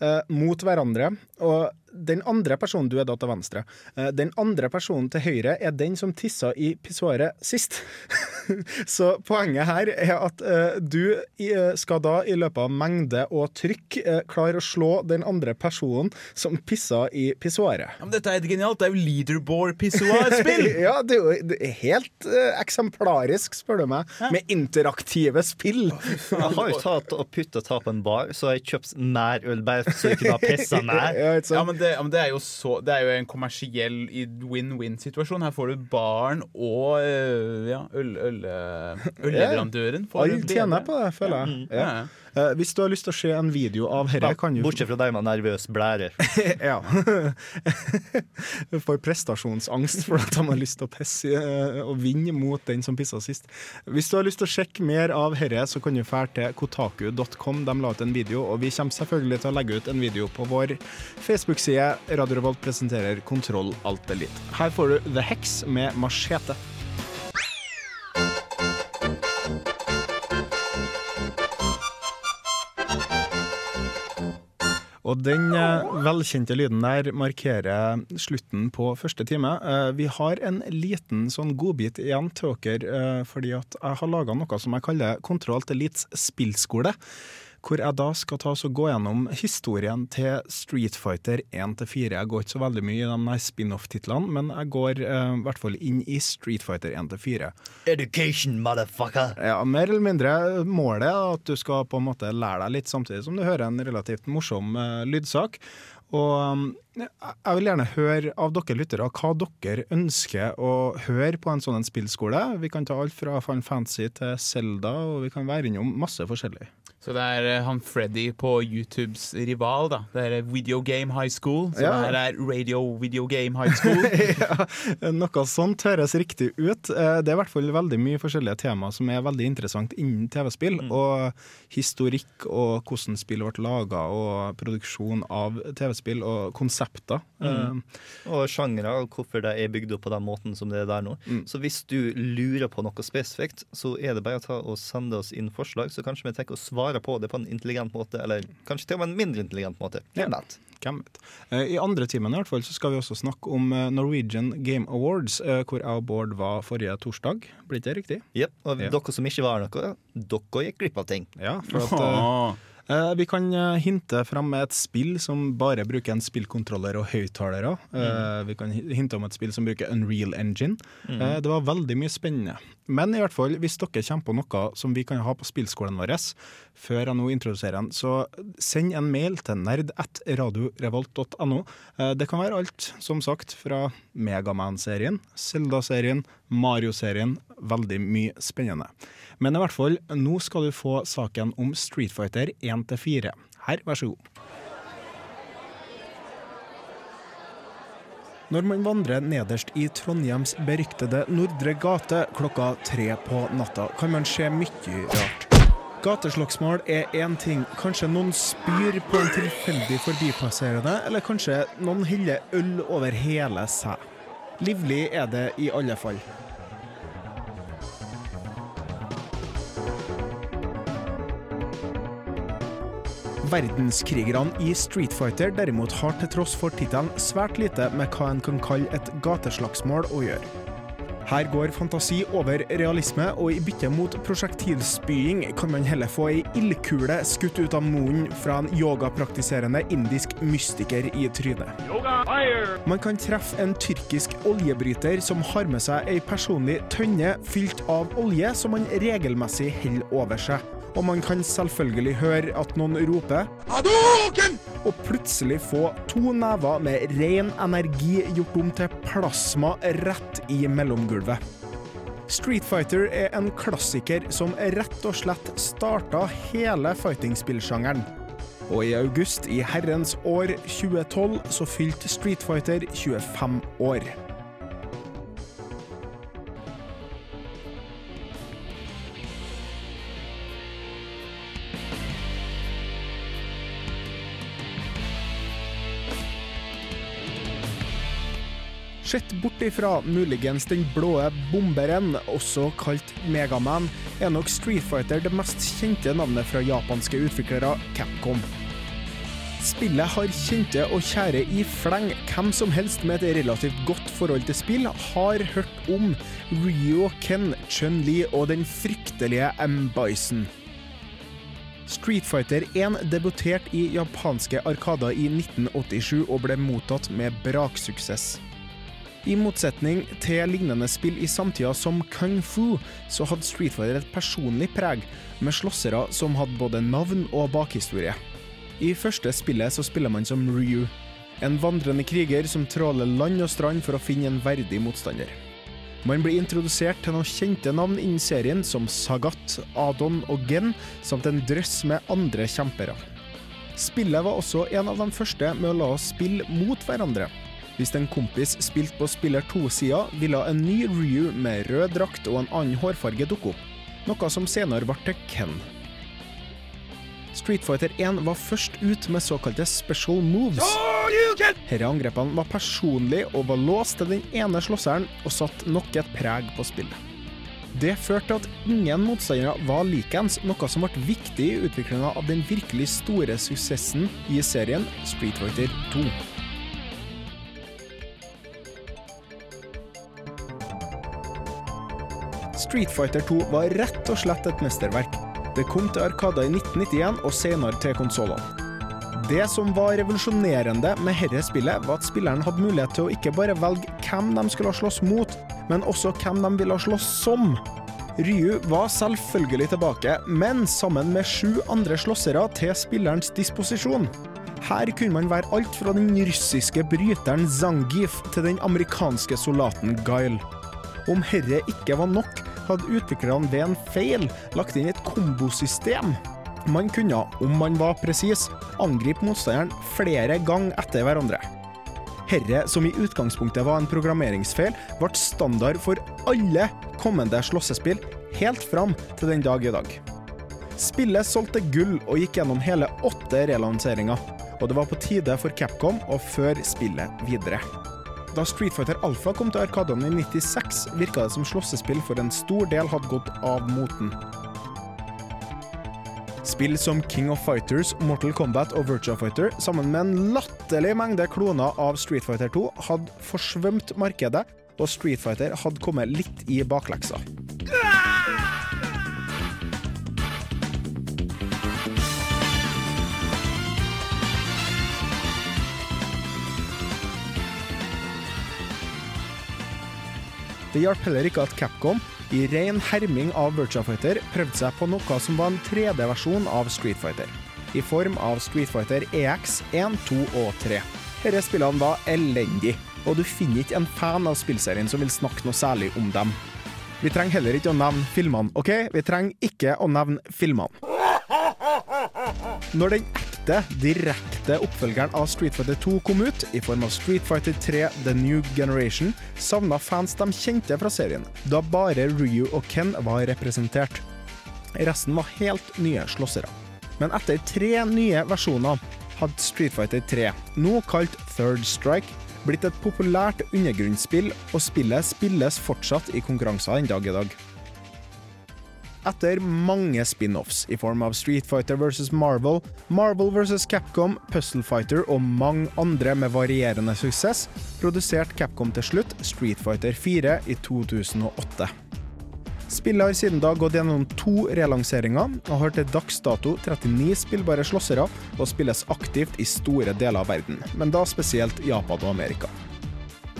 eh, mot hverandre. Og den andre personen, du er da til venstre, eh, den andre personen til høyre er den som tissa i pissoaret sist. så poenget her er at eh, du eh, skal da i løpet av mengde og trykk klare å slå den andre personen som pissa i pissoaret. Ja, men dette er genialt. Det er jo leaderboard-pissoar-spill! ja, det er jo det er helt eksemplarisk, spør du meg, med interaktive spill. Jeg har jo tatt og putta ta på en bar, så jeg kjøpt mer øl bare så jeg kunne ha pissa mer. Ja. Ja, men, det, men det, er jo så, det er jo en kommersiell win-win-situasjon. Her får du barn og øh, ja, øl, øl, øl, ølleverandøren. får Alle tjener på det, føler jeg. Ja, Eh, hvis du har lyst til å se en video av dette, kan du Bortsett fra deg med nervøs blære. Ja. for prestasjonsangst for at de har lyst til å pisse uh, og vinne mot den som pissa sist. Hvis du har lyst til å sjekke mer av dette, så kan du dra til kotaku.com. De la ut en video, og vi kommer selvfølgelig til å legge ut en video på vår Facebook-side. Radio Revolt presenterer Kontroll alt elite. Her får du The Hex med machete. Og den eh, velkjente lyden der markerer slutten på første time. Eh, vi har en liten sånn godbit igjen til dere, eh, fordi at jeg har laga noe som jeg kaller Kontroll til Elites spillskole. Hvor jeg da skal ta oss og gå gjennom historien til Street Fighter 1-4. Jeg går ikke så veldig mye i de spin-off-titlene, men jeg går eh, i hvert fall inn i Street Fighter 1-4. Education, motherfucker! Ja, mer eller mindre målet er at du skal på en måte lære deg litt, samtidig som du hører en relativt morsom uh, lydsak. Og um, jeg vil gjerne høre av dere lyttere hva dere ønsker å høre på en sånn spillskole. Vi kan ta alt fra Final Fantasy til Zelda, og vi kan være innom masse forskjellig. Så det er øh, han Freddy på YouTubes rival, da. Det er Video Game High School. Så Ja. det her er Radio Video Game High School. ja, noe sånt høres riktig ut. Eh, Det er i hvert fall veldig mye forskjellige tema som er veldig interessant innen TV-spill. Og historikk og hvordan spill ble laga, og produksjon av TV-spill og konsepter. Eh, Og sjangere, og hvorfor det er bygd opp på den måten som det er der nå. Så hvis du lurer på noe spesifikt, så er det bare å ta og sende oss inn forslag, så kanskje vi tenker å svare på det på en intelligent måte, eller kanskje til og med en mindre intelligent måte. Ja. Hvem vet? Eh, I andre timen i hvert fall så skal vi også snakke om eh, Norwegian Game Awards, eh, hvor jeg og Bård var forrige torsdag. Blir ikke det riktig? Yep. Og Ja. dere som ikke var noe, dere gikk glipp av ting. Ja, for at eh. Eh, vi kan hinte fram med et spill som bare bruker en spillkontroller og høyttalere. Eh, vi kan hinte om et spill som bruker Unreal Engine. Eh, det var veldig mye spennende. Men i hvert fall, hvis dere kommer på noe som vi kan ha på spillskolen vår, før jeg nå introduserer den, så send en mail til nerd.radiorevolt.no. Eh, det kan være alt, som sagt, fra Megaman-serien, Zelda-serien, Mario-serien. Veldig mye spennende. Men i hvert fall, nå skal du få saken om Street Fighter 1-4. Her, vær så god. Når man vandrer nederst i Trondheims beryktede Nordre gate klokka tre på natta, kan man se mye rart. Gateslagsmål er én ting, kanskje noen spyr på en tilfeldig forbipasserende, eller kanskje noen hyller øl over hele seg. Livlig er det i alle fall. Verdenskrigerne i Street Fighter derimot har til tross for tittelen svært lite med hva en kan kalle et gateslagsmål å gjøre. Her går fantasi over realisme, og i bytte mot prosjektilspying kan man heller få ei ildkule skutt ut av munnen fra en yogapraktiserende indisk mystiker i trynet. Man kan treffe en tyrkisk oljebryter som har med seg ei personlig tønne fylt av olje som man regelmessig holder over seg. Og man kan selvfølgelig høre at noen roper og plutselig få to never med ren energi gjort om til plasma rett i mellomgulvet. Street Fighter er en klassiker som rett og slett starta hele fighting-spillsjangeren. Og i august i herrens år 2012 så fylte Street Fighter 25 år. Sett bort ifra muligens den blå bomberen, også kalt Megaman, er nok Street Fighter det mest kjente navnet fra japanske utviklere Capcom. Spillet har kjente og kjære i fleng. Hvem som helst med et relativt godt forhold til spill har hørt om Ryo Ken, Chun-Li og den fryktelige M. Bison. Street Fighter 1 debuterte i japanske arkader i 1987 og ble mottatt med braksuksess. I motsetning til lignende spill i samtida som Kung Fu, så hadde Street Fighter et personlig preg, med slåssere som hadde både navn og bakhistorie. I første spillet så spiller man som Ryu, en vandrende kriger som tråler land og strand for å finne en verdig motstander. Man blir introdusert til noen kjente navn innen serien, som Sagat, Adon og Gen, samt en drøss med andre kjempere. Spillet var også en av de første med å la oss spille mot hverandre. Hvis en kompis spilte på spiller 2-sida, ville en ny Ryu med rød drakt og en annen hårfarge dukke opp, noe som senere ble til Ken. Street Fighter 1 var først ut med såkalte special moves. Disse angrepene var personlige og var låst til den ene slåsseren og satte nok et preg på spillet. Det førte til at ingen motstandere var likens, noe som ble viktig i utviklinga av den virkelig store suksessen i serien Street Fighter 2. Street Fighter 2 var rett og slett et mesterverk. Det kom til Arkada i 1991 og senere til konsollene. Det som var revolusjonerende med dette spillet, var at spilleren hadde mulighet til å ikke bare velge hvem de skulle slåss mot, men også hvem de ville slåss som. Ryu var selvfølgelig tilbake, men sammen med sju andre slåssere til spillerens disposisjon. Her kunne man være alt fra den russiske bryteren Zangief til den amerikanske soldaten Guile. Om herre ikke var nok, hadde utviklerne ved en feil lagt inn et kombosystem. Man kunne, om man var presis, angripe motstanderen flere ganger etter hverandre. Herre, som i utgangspunktet var en programmeringsfeil, ble standard for alle kommende slåssespill helt fram til den dag i dag. Spillet solgte gull og gikk gjennom hele åtte relanseringer, og det var på tide for Capcom å føre spillet videre. Da Street Fighter Alpha kom til Arkadene i 96, virka det som slåssespill for en stor del hadde gått av moten. Spill som King of Fighters, Mortal Kombat og Virtua Fighter, sammen med en latterlig mengde kloner av Street Fighter 2, hadde forsvømt markedet, og Street Fighter hadde kommet litt i bakleksa. Det hjalp heller ikke at Capcom, i ren herming av Virtua Fighter, prøvde seg på noe som var en 3D-versjon av Street Fighter, i form av Street Fighter EX 1, 2 og 3. Disse spillene var elendige, og du finner ikke en fan av spillserien som vil snakke noe særlig om dem. Vi trenger heller ikke å nevne filmene, OK? Vi trenger ikke å nevne filmene. Når den ekte, direkte oppfølgeren av Street Fighter 2 kom ut, i form av Street Fighter 3 The New Generation, savna fans de kjente fra serien, da bare Ryu og Ken var representert. Resten var helt nye slåssere. Men etter tre nye versjoner hadde Street Fighter 3, nå kalt Third Strike, blitt et populært undergrunnsspill, og spillet spilles fortsatt i konkurranser den dag i dag. Etter mange spin-offs i form av Street Fighter vs. Marvel, Marvel vs. Capcom, Puzzle Fighter og mange andre med varierende suksess, produserte Capcom til slutt Street Fighter 4 i 2008. Spillet har siden da gått gjennom to relanseringer, og har til dags dato 39 spillbare slåssere, og spilles aktivt i store deler av verden, men da spesielt Japan og Amerika.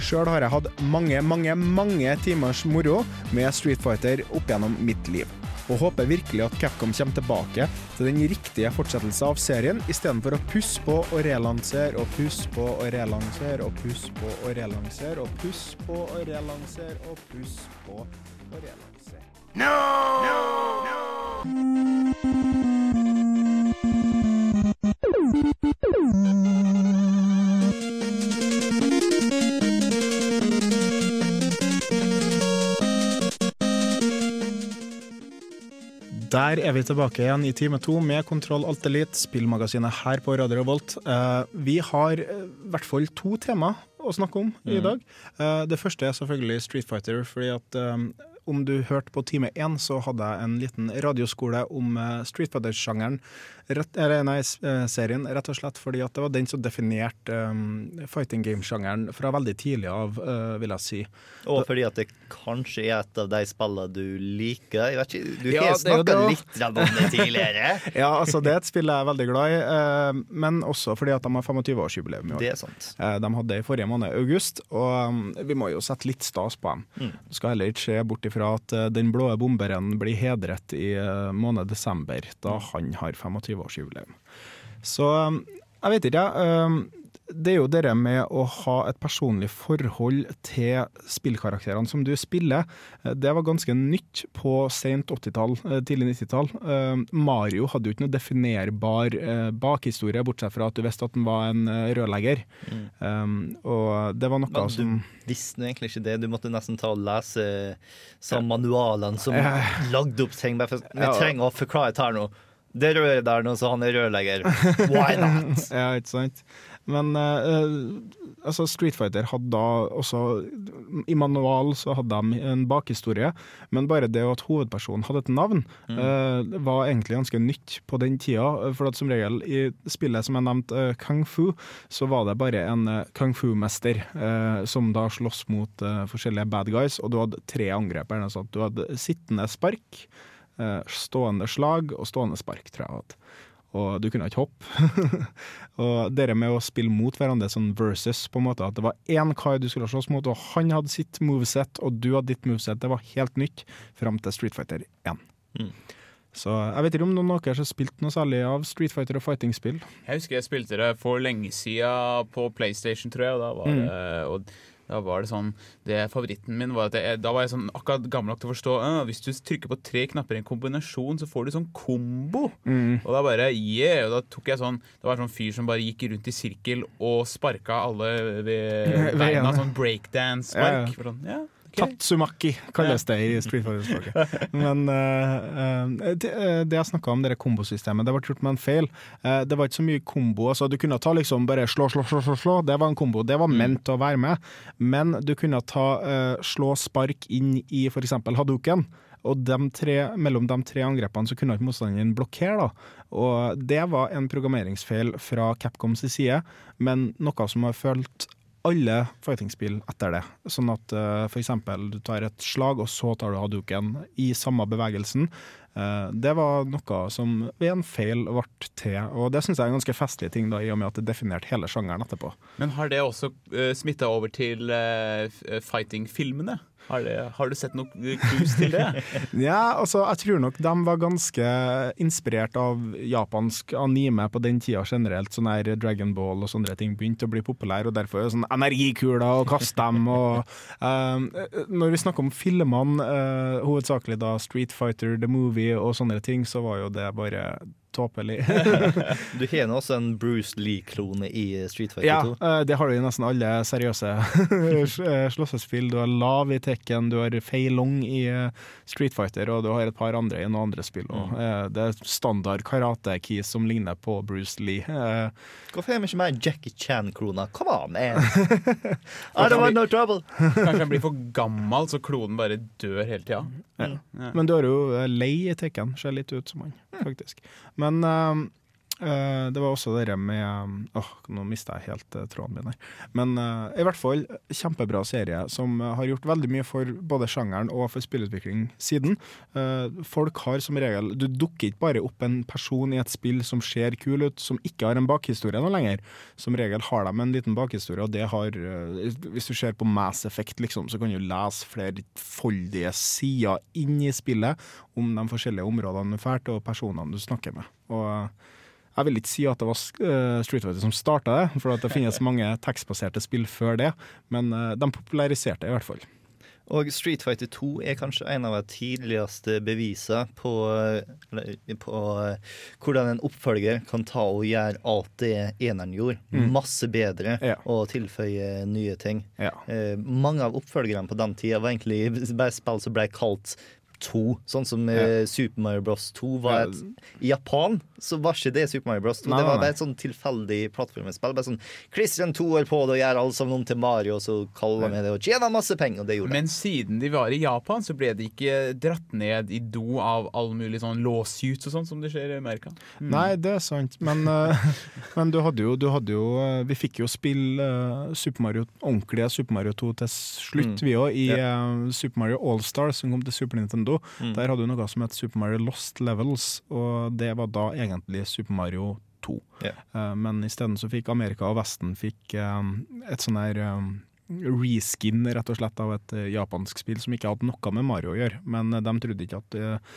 Sjøl har jeg hatt mange, mange, mange timers moro med Street Fighter opp gjennom mitt liv. Og håper virkelig at Capcom kommer tilbake til den riktige fortsettelsen av serien, istedenfor å pusse på og relansere og pusse på og relansere og pusse på og relansere og pusse på og relansere og pusse på og relansere. Der er vi tilbake igjen i time to med Kontroll Alt Elite, spillmagasinet her på Radio Revolt. Eh, vi har eh, i hvert fall to tema å snakke om i dag. Eh, det første er selvfølgelig Street Fighter, fordi at om du hørte på time én, så hadde jeg en liten radioskole om Street Fighter-sjangeren, rett- eller nei, eh, serien, rett og slett fordi at det var den som definerte um, fighting game-sjangeren fra veldig tidlig av, uh, vil jeg si. Og fordi at det kanskje er et av de spillene du liker. Jeg vet ikke, Du Ja, har snakka litt om det tidligere. Ja, altså det er et spill jeg er veldig glad i, uh, men også fordi at de har 25-årsjubileum i år. Det er sant. Uh, De hadde det i forrige måned, august, og um, vi må jo sette litt stas på dem. Mm. Du skal heller ikke se bort ifra at den blå bomberen blir hedret i måned desember, da Mm. han har 25-årsjubileum. Så um, jeg vet ikke, jeg. Um, det er jo det med å ha et personlig forhold til spillkarakterene som du spiller. Det var ganske nytt på sent 80-tall, eh, tidlig 90-tall. Eh, Mario hadde jo ikke noe definerbar eh, bakhistorie, bortsett fra at du visste at han var en eh, rørlegger. Um, og det var noe Men du som visste nå egentlig ikke det. Du måtte nesten ta og lese samme manualene som lagde opp ting. Vi trenger å forklare dette her nå. Det røret der nå, så han er rørlegger. Why not? Ja, ikke sant? Men eh, eh, altså Street Fighter hadde da også I manual så hadde de en bakhistorie, men bare det at hovedpersonen hadde et navn, eh, var egentlig ganske nytt på den tida. For at som regel i spillet som jeg nevnte, uh, Kung Fu, så var det bare en eh, kung fu-mester eh, som da sloss mot eh, forskjellige bad guys, og du hadde tre angrep. sånt. Du hadde sittende spark, eh, stående slag og stående spark, tror jeg. jeg. Og du kunne ikke hoppe. og det med å spille mot hverandre, sånn versus, på en måte, at det var én kar du skulle slåss mot, og han hadde sitt moveset, og du hadde ditt moveset, det var helt nytt fram til Street Fighter 1. Mm. Så jeg vet ikke om noen av dere har spilt noe særlig av Street Fighter og fighting-spill. Jeg husker jeg spilte det for lenge siden på PlayStation, tror jeg. Og da var Mm. det, og da var det sånn det Favoritten min var at jeg, da var jeg sånn akkurat gammel nok til å forstå «Ah, Hvis du trykker på tre knapper i en kombinasjon, så får du sånn kombo. Mm. Og da bare yeah! Og da tok jeg sånn Det var en sånn fyr som bare gikk rundt i sirkel og sparka alle ved beina. Sånn breakdance-spark. Ja, ja. Sånn, ja, ok. Tatsumaki kalles det i Street Fighter-språket. Men uh, det, eh, det jeg snakka om, det kombosystemet, det ble gjort med en feil. Uh, det var ikke så mye kombo. Altså, du kunne ta liksom bare slå, slå, slå, slå, slå. Det var en kombo. Det var ment å være med. Men du kunne ta uh, slå spark inn i f.eks. Hadouken, Og de tre, mellom de tre angrepene så kunne ikke motstanderen blokkere. da. Og det var en programmeringsfeil fra Capcoms side, men noe som har følt alle fighting-spill etter det. Sånn at uh, f.eks. du tar et slag, og så tar du haduken i samme bevegelsen. Uh, det var noe som ved en feil ble til, og det syns jeg er en ganske festlig ting, da, i og med at det definerte hele sjangeren etterpå. Men har det også uh, smitta over til uh, fighting-filmene? Har, det- har du sett noe clues til det? Ja, altså, jeg tror nok de var ganske inspirert av japansk anime på den tida generelt. Sånn her Dragon Ball og sånne ting begynte å bli populære, og derfor er sånn energikuler og kaste dem. og eh, Når vi snakker om filmene, uh, hovedsakelig da Street Fighter, The Movie og sånne ting, så var jo det bare tåpelig. Du har nå også en Bruce Lee-klone i Street Fighter Ja, 2. Ja, det har du i nesten alle seriøse eh, slåssespill. Du har Lav i Tekken, du har Fei Long i eh, Street Fighter, og du har et par andre i noen andre spill. Eh, det er standard karate-keys som ligner på Bruce Lee. Eh, Hvorfor har vi ikke mer Jackie Chan-kloner? Come on, man! I don't want no trouble! Kanskje han blir for gammel, så klonen bare dør hele tida. Ja. Men du har jo eh, Lei i Tekken, ser litt ut som han, faktisk. Men eh, eh, det var også det med eh, Åh, nå mista jeg helt eh, tråden min her. Men eh, i hvert fall kjempebra serie som eh, har gjort veldig mye for både sjangeren og for spillutvikling siden. Eh, folk har som regel Du dukker ikke bare opp en person i et spill som ser kul ut, som ikke har en bakhistorie nå lenger. Som regel har de en liten bakhistorie, og det har eh, Hvis du ser på Mass Effect, liksom, så kan du lese flerfoldige sider inn i spillet om de forskjellige områdene du drar til, og personene du snakker med. Og eh, jeg vil ikke si at det var eh, Street Fighter som starta det, for at det finnes mange tekstbaserte spill før det, men eh, de populariserte det i hvert fall. Og Street Fighter 2 er kanskje en av de tidligste bevisene på, på eh, hvordan en oppfølger kan ta og gjøre alt det eneren gjorde, masse bedre, Ja. og tilføye nye ting. Ja. Eh, mange av oppfølgerne på den tida var egentlig bare spill som ble kalt 2, sånn som ja. Super Mario Bros. 2 var et I Japan så var ikke det Super Mario Bros. 2. Nei, det var bare et sånn tilfeldig plattformspill. Bare sånn Christian 2 er på det og gjør alle sammen om til Mario, og så kaller vi det og tjener masse penger, og det gjorde de. Men siden de var i Japan, så ble de ikke dratt ned i do av all mulig sånn lawsuits og sånn som det skjer i Amerika. Nei, det er sant, men, eh, men du hadde jo, du hadde jo eh, Vi fikk jo spille eh, Super Mario, ordentlige Super Mario 2 til slutt, vi òg, i ja. Super Mario All-Stars som kom til Super Nintendo. Der hadde du noe som het Super Mario Lost Levels, og det var da egentlig Super Mario 2. Yeah. Eh, men isteden så fikk Amerika og Vesten fikk eh, et sånn her eh, reskin rett og slett av et eh, japansk spill som ikke hadde noe med Mario å gjøre. Men de trodde ikke at eh,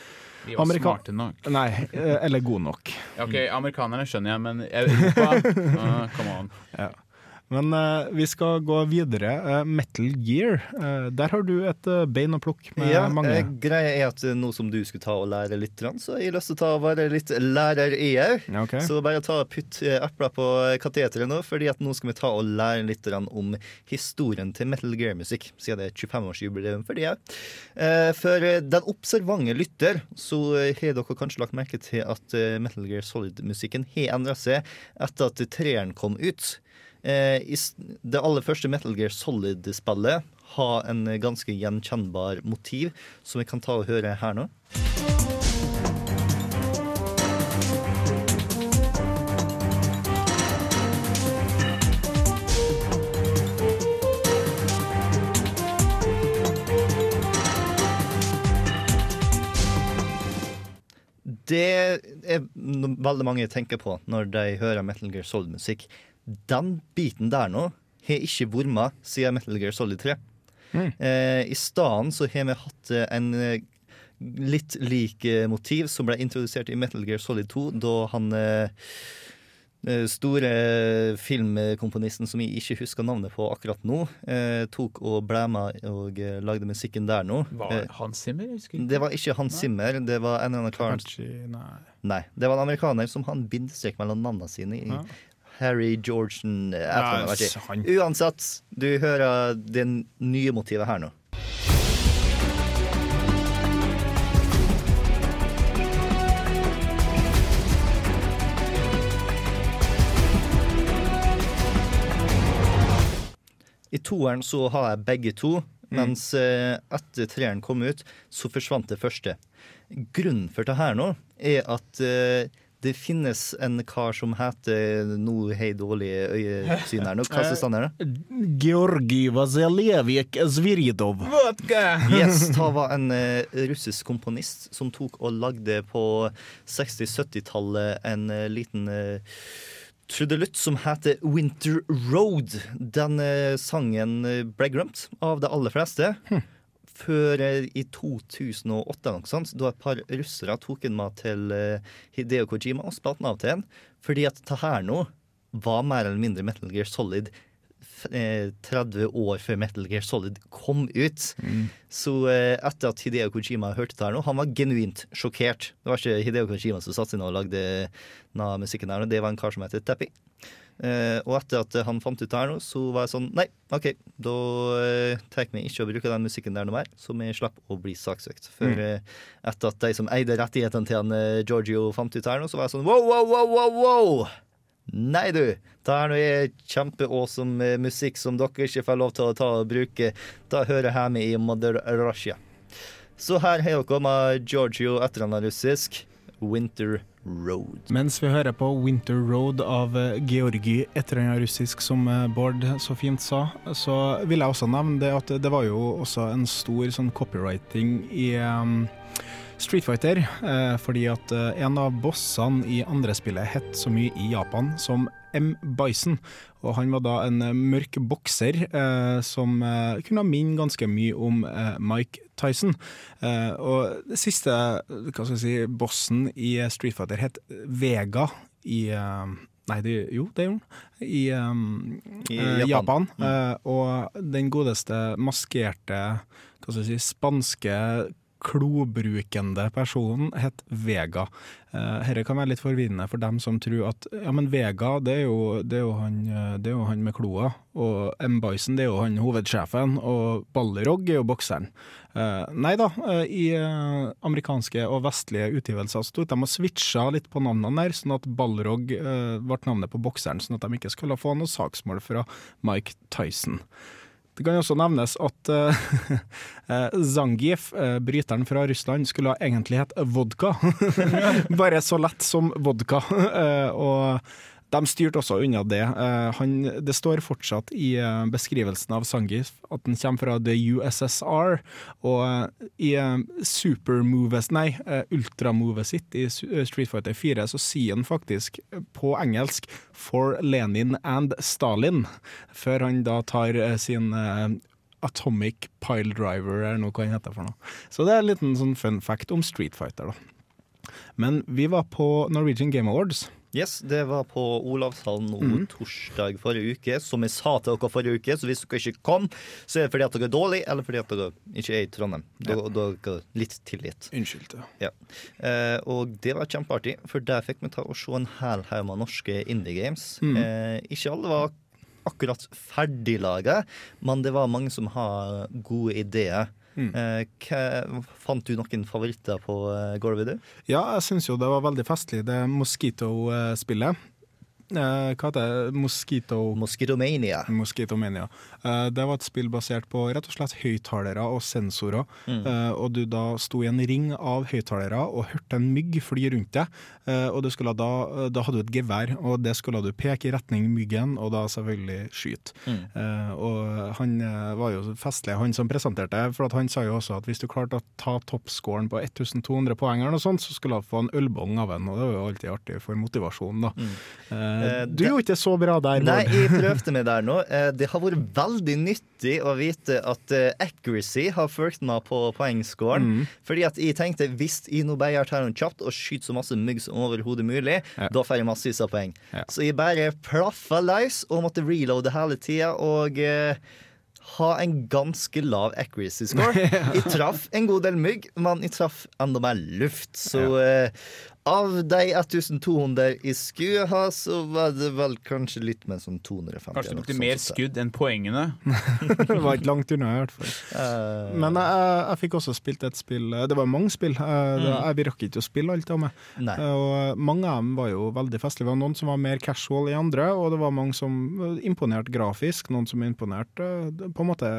De var Amerika- smarte nok. Nei, eller god nok. Ok, Amerikanerne skjønner jeg, men Europa uh, Come on. Men uh, vi skal gå videre. Uh, Metal Gear, uh, der har du et bein å plukke med Ja, mange. greia er at nå som du skulle ta og lære litt, så så har jeg lyst til å ta og være litt lærer i òg. Okay. Så bare ta og putt epler på kateteret nå, fordi at nå skal vi ta og lære litt om historien til Metal Gear-musikk, siden det er 25-årsjubileum for det. For den observante lytter, så har dere kanskje lagt merke til at Metal Gear Solid-musikken har endra seg etter at treeren kom ut. Eh, Det aller første Metal Gear Solid-spillet har en ganske gjenkjennbar motiv, som vi kan ta og høre her nå. Det er veldig mange tenker på når de hører Metal Gear Solid-musikk. Den biten der nå har ikke vært med siden Metal Gear Solid 3. Eh, I stedet så har vi hatt eh, en eh, litt lik eh, motiv som ble introdusert i Metal Gear Solid 2, da han eh, store filmkomponisten som jeg ikke husker navnet på akkurat nå, eh, tok og ble med og lagde musikken der nå. Var det Hans Zimmer? Jeg husker ikke. det var ikke Hans Zimmer, det var en eller annen kar nei. Nei, det var en amerikaner som har en bindestrek mellom navnene sine. i Ja. Harry Georgian eh, Ja, Uansett, du hører det nye motivet her nå. I toeren så har jeg begge to, mens mm. etter treeren kom ut, så forsvant det første. Grunnen for det her nå er at eh, det finnes en kar som heter noe hei dårlig øyesyn her nå. Hva er han her, da? Georgi Vasilevik Zviridov. Yes, det var en eh, russisk komponist som tok og lagde på 60-70-tallet en eh, liten trudelutt som heter Winter Road. Den eh, sangen eh, ble glemt av de aller fleste. Før eh, i 2008, noe sånt, da et par russere tok den med til eh, Hideo Kojima og spilte den av til en. Fordi at det her nå var mer eller mindre Metal Gear Solid eh, 30 år før Metal Gear Solid kom ut. Så eh, etter at Hideo Kojima hørte det her nå, han var genuint sjokkert. Det var ikke Hideo Kojima som satte seg ned og lagde musikken her, det var en kar som heter Teppi. Eh, og etter at han fant ut det her nå, så var jeg sånn Nei, OK, da uh, tar vi ikke å bruke den musikken der noe mer, så vi slipper å bli saksøkt. For eh, etter at de som eide rettighetene til han eh, Giorgio fant ut her nå, så var jeg sånn wow, wow, wow, wow, wow! Nei, du. Det her er kjempeawesome eh, musikk som dere ikke får lov til å ta og bruke. Da hører jeg hjemme i Mother Russia. Så her har dere med Giorgio etter han er russisk. Winter Road. Mens vi hører på Winter Road av eh, Georgi russisk, som eh, Bård så fint sa, så vil jeg også nevne det at det var jo også en stor sånn copywriting i um, Street Fighter, eh, fordi at eh, en av bossene i andre spillet het så mye i Japan som M. Bison, og han var da en mørk bokser eh, som kunne minne ganske mye om eh, Mike Tyson. Eh, og det siste hva skal jeg si, bossen i Street Fighter het Vega i eh, Nei, det, jo, det gjorde han. I, um, I Japan. Japan. Mm. Uh, og den godeste maskerte hva skal jeg si, spanske klobrukende personen het Vega. Eh, Dette kan være litt forvirrende for dem som tror at ja, men Vega det er jo, det er jo, han, eh, det er jo han med kloa, og M. Bison det er jo han hovedsjefen, og Ballerog er jo bokseren. Eh, nei da, i amerikanske og vestlige utgivelser sto de og switcha litt på navnene der, sånn at Balrog eh, ble navnet på bokseren, sånn at de ikke skulle få noe saksmål fra Mike Tyson. Det kan også nevnes at eh, Zangief, eh, bryteren fra Russland, skulle egentlig hett vodka. Bare så lett som vodka. Og de styrte også unna det. Eh, han, det står fortsatt i eh, beskrivelsen av Sangif at han kommer fra the USSR, og eh, i supermoves, nei, ultramovet sitt i Street Fighter 4 så sier han faktisk på engelsk 'for Lenin and Stalin', før han da tar sin Atomic Pile Driver, eller noe hva han heter for noe. Så det er en liten sånn fun fact om Street Fighter, da. Men vi var på Norwegian Game Awards. Yes, det var på Olavshallen nå torsdag forrige uke. Som jeg sa til dere forrige uke, så hvis dere ikke kom, så er det fordi at dere er dårlige, eller fordi at dere ikke er i Trondheim. Da, ja. er dere litt tilgitt. Unnskyld. Ja. Eh, og det var kjempeartig, for der fikk vi ta og se en hel haug med norske indie games. Eh, ikke alle var akkurat ferdiglaga, men det var mange som har gode ideer. Eh, hva, fant du noen favoritter på uh, gulvet. Ja, jeg syns jo det var veldig festlig, det Mosquito-spillet. Eh, hva heter det? Mosquito... Mosquitomania. Mosquitomania. Eh, det var et spill basert på rett og slett høyttalere og sensorer. Eh, og du da sto i en ring av høyttalere og hørte en mygg fly rundt deg. Eh, og du skulle da, da hadde du et gevær, og det skulle du peke i retning myggen, og da selvfølgelig skyte. Eh, og han var jo festlig, han som presenterte, for at han sa jo også at hvis du klarte å ta toppscoren på 1200 poeng, eller noe sånt, så skulle du få en ølbong av en, og det var jo alltid artig for motivasjonen. da. Mm. Du gjorde ikke så bra der, Nei, jeg prøvde meg der nå. Eh, Det har vært veldig nyttig å vite at eh, accuracy har fulgt meg på poengscoren. Fordi at jeg tenkte hvis jeg nå bare gjør det kjapt og skyter så masse mygg som overhodet mulig, Ja. da får jeg massevis av poeng. Ja. Så jeg bare plaffa løs og måtte reloade hele tida. Og eh, ha en ganske lav accuracy score. Jeg traff en god del mygg, men jeg traff enda mer luft. Så eh, av de 1200 i skuet ha, så var det vel kanskje litt mer som 250. Kanskje du brukte mer skudd enn poengene. Det var ikke langt unna, i hvert fall. Uh... Men jeg, jeg fikk også spilt et spill Det var mange spill. eh, mm. Jeg vi rakk ikke å spille alt av meg. Nei. Eh, Og mange av dem var jo veldig festlige. Det var noen som var mer casual i andre, og det var mange som eh, imponerte grafisk. Noen som imponerte eh, på en måte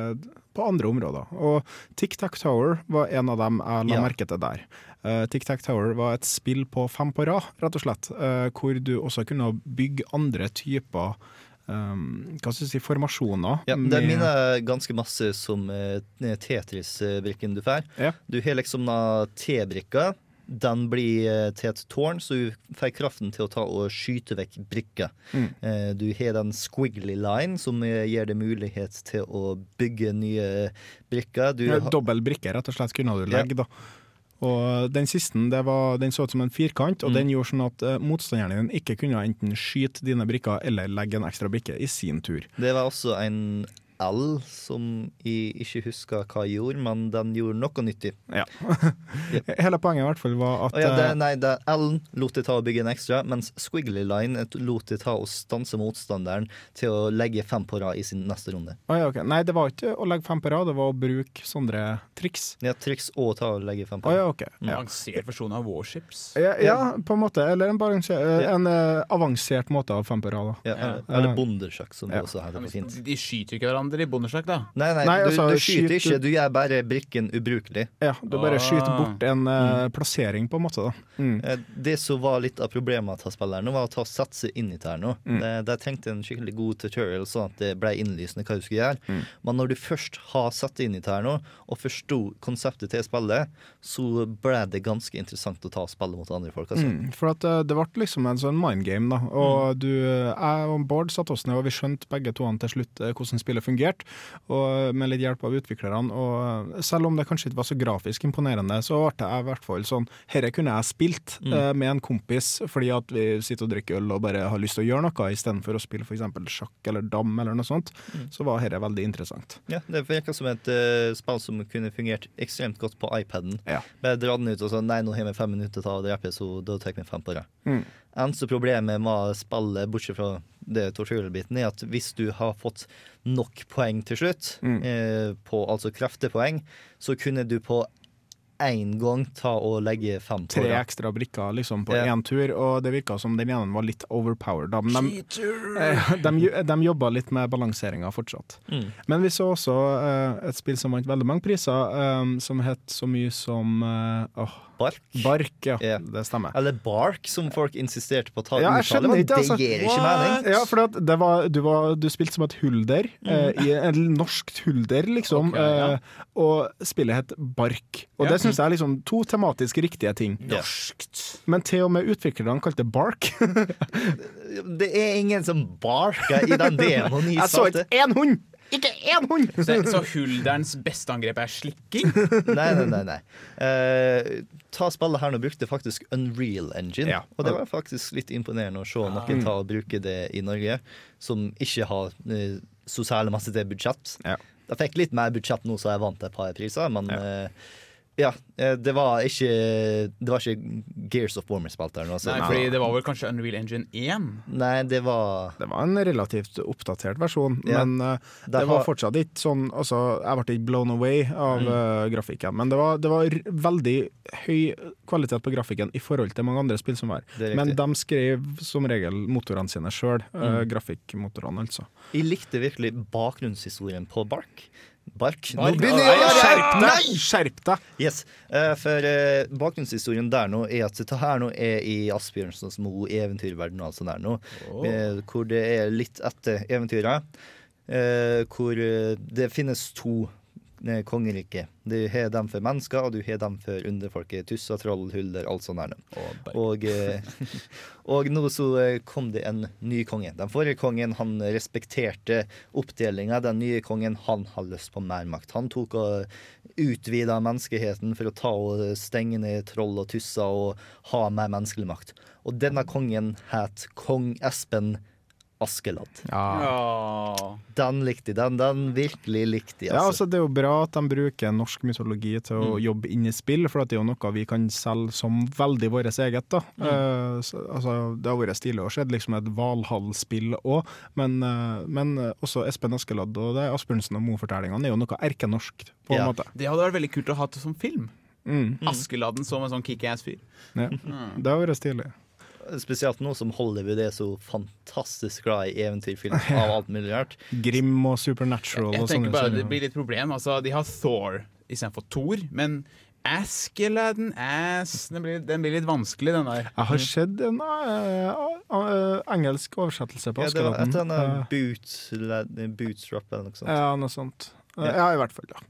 på andre områder. Og Tic Tac Tower var en av dem jeg la Ja. merke til der. Uh, Tic Tac Tower var et spill på fem på rad, rett og slett. uh, hvor du også kunne bygge andre typer um, hva skal du si, formasjoner. Ja, det minner ganske masse som uh, Tetris-brikken du får. Ja. Du har liksom da T-brikka. Den blir eh, til et tårn, så du får kraften til å ta og skyte vekk brikker. Mm. Eh, Du har den squiggly line, som eh, gir deg mulighet til å bygge nye brikker. Du Ja, Dobbel brikke, rett og slett, kunne du Ja. legge, da. Og den siste det var, den så ut som en firkant, og den gjorde sånn at motstanderen din ikke kunne enten skyte dine brikker eller legge en ekstra brikke i sin tur. Det var også en L som jeg ikke husker hva jeg gjorde, men den gjorde noe nyttig. Ja. Hele poenget i hvert fall var at ja, det, eh, nei, det L-en lot det ta å bygge en ekstra, mens Squiggly Line lot det ta å stanse motstanderen til å legge fem på rad i sin neste runde. Oh, ja, okay. Nei, det var ikke å legge fem på rad, det var å bruke sånne triks. Ja, triks og ta og legge fem på rad. rad. ja, okay. Ja. avansert versjon av Warships. Ja, ja, på en måte. Eller en, en eh, avansert måte av fem på rad. Eller bondersjakk, som Ja. det også heter på fint. De skyter ikke hverandre i bondeslag, da. Nei, nei, Nei, du, altså, du skyter ikke, du gjør bare brikken ubrukelig. Ja, du bare Ah. skyter bort en uh, plassering, på en måte. da. Mm. Eh, Det som var litt av problemet til spilleren, var å ta satse inn i det her nå. Mm. De, de trengte en skikkelig god tutorial, sånn at det ble innlysende hva du skulle gjøre. Mm. Men når du først har satt inn i det her nå, og forsto konseptet til spillet, så ble det ganske interessant å ta spillet mot andre folk. Altså. Mm, for at eh, det ble liksom en sånn mind game, da. Mm. Og du, jeg og Bård satte oss ned, og vi skjønte begge to til slutt hvordan spillet fungerte, og med litt hjelp av utviklerne. Og selv om det kanskje ikke var så grafisk imponerende, så ble jeg i hvert fall sånn Herre kunne jeg spilt Mm. eh, med en kompis fordi at vi sitter og drikker øl og bare har lyst til å gjøre noe, istedenfor å spille f.eks. sjakk eller dam eller noe sånt. Mm. Så var dette veldig interessant. Ja, Det virka som et uh, spill som kunne fungert ekstremt godt på iPaden. Ja. Bare dra den ut og så Nei, nå har vi fem minutter til å drepe, så da tar vi fem på det. Mm. Eneste problemet med spillet, bortsett fra det torturebiten, er at hvis du har fått nok poeng til slutt, Mm. eh, på, altså kreftepoeng, så kunne du på én gang ta og legge fem på Tre ekstra brikker liksom på én tur, og det virka som den ene var litt overpowered. Men de, eh, de, de jobba litt med balanseringa fortsatt. Mm. Men vi så også uh, et spill som vant veldig mange priser, um, som het så mye som uh, oh, Bark. Bark. Ja, Ja. det stemmer. Eller Bark, som folk insisterte på å ta Ja, uttale, men det altså. gir ikke mening. Ja, for det var, du, var, du spilte som et hulder, eh, i en norsk hulder, liksom. Ok, ja. eh, og spillet het Bark. Og Ja. det syns jeg er liksom to tematisk riktige ting. Ja. Norskt. Men til og med utviklerne kalte det Bark. Det er ingen som barker i den demoen Jeg så ikke én hund! Ikke én hund! Så, så hulderens beste angrep er slikking? Nei, nei, nei. nei. Uh, ta spillet her nå brukte faktisk Unreal Engine. Ja. Og det var faktisk litt imponerende å se noen ta og bruke det i Norge, som ikke har uh, så særlig masse til budsjett. Ja. Jeg fikk litt mer budsjett nå, så jeg vant et par priser, men Ja. Ja, eh, det var ikke Det var ikke Gears of Warmer spalt her nå. Altså. Nei, fordi det var vel kanskje Unreal Engine 1? Nei, det var Det var en relativt oppdatert versjon, Ja. men uh, Det det var fortsatt ikke sånn altså, Jeg ble ikke blown away av Mm. uh, grafikken, men det var, det var veldig høy kvalitet på grafikken i forhold til mange andre spill som var. Men de skrev som regel motorene sine sjøl, Mm. grafikkmotorene, altså. Jeg likte virkelig bakgrunnshistorien på Bark. Bark. Nå begynner jeg å Skjerp deg! Skjerp deg! Yes, eh, for eh, bakgrunnshistorien der nå er at dette her nå er i Asbjørnsens Mo eventyrverden altså der nå, eh, hvor det er litt etter eventyret, eh, hvor det finnes to eh, kongerike. Du har dem for mennesker, og du har dem for underfolket. Tusser, troll, huller, alt sånt der. Og, eh, og nå så eh, kom det en ny konge. Den forrige kongen han respekterte oppdelinga. Den nye kongen han har lyst på mer makt. Han tok og utvida menneskeheten for å ta og stenge ned troll og tusser og ha mer menneskelig makt. Og denne kongen het kong Espen Askeladd. Ja. Den likte jeg. Den, den virkelig likte jeg. Ja, Altså. altså Det er jo bra at de bruker norsk mytologi til å Mm. jobbe inn i spill, for at det er jo noe vi kan selge som veldig vårt eget. da. Mm. Uh, så, altså, Det har vært stilig å se liksom et Valhall-spill òg, men, uh, men eh, også Espen Askeladd og det Asbjørnsen og Moe-fortellingene er jo noe erkenorsk, på en måte. Det hadde vært veldig kult å ha det som film. Mm. Askeladden som en sånn kickass-fyr. Ja. Mm. Det har vært stilig. Spesielt nå som Hollywood er så fantastisk glad i eventyrfilm av alt mulig rart. Grim og Supernatural Jeg og tenker sånne bare Det blir litt problem. Altså, de har Thor istedenfor Thor, men Askeladden Ass den blir, den blir litt vanskelig, den der. Jeg har sett en uh, uh, engelsk oversettelse på Ja, det var et Askeladden. eller annet Eh, boot, bootstrap eller noe sånt. Ja, noe sånt. Ja. I hvert fall. Ja.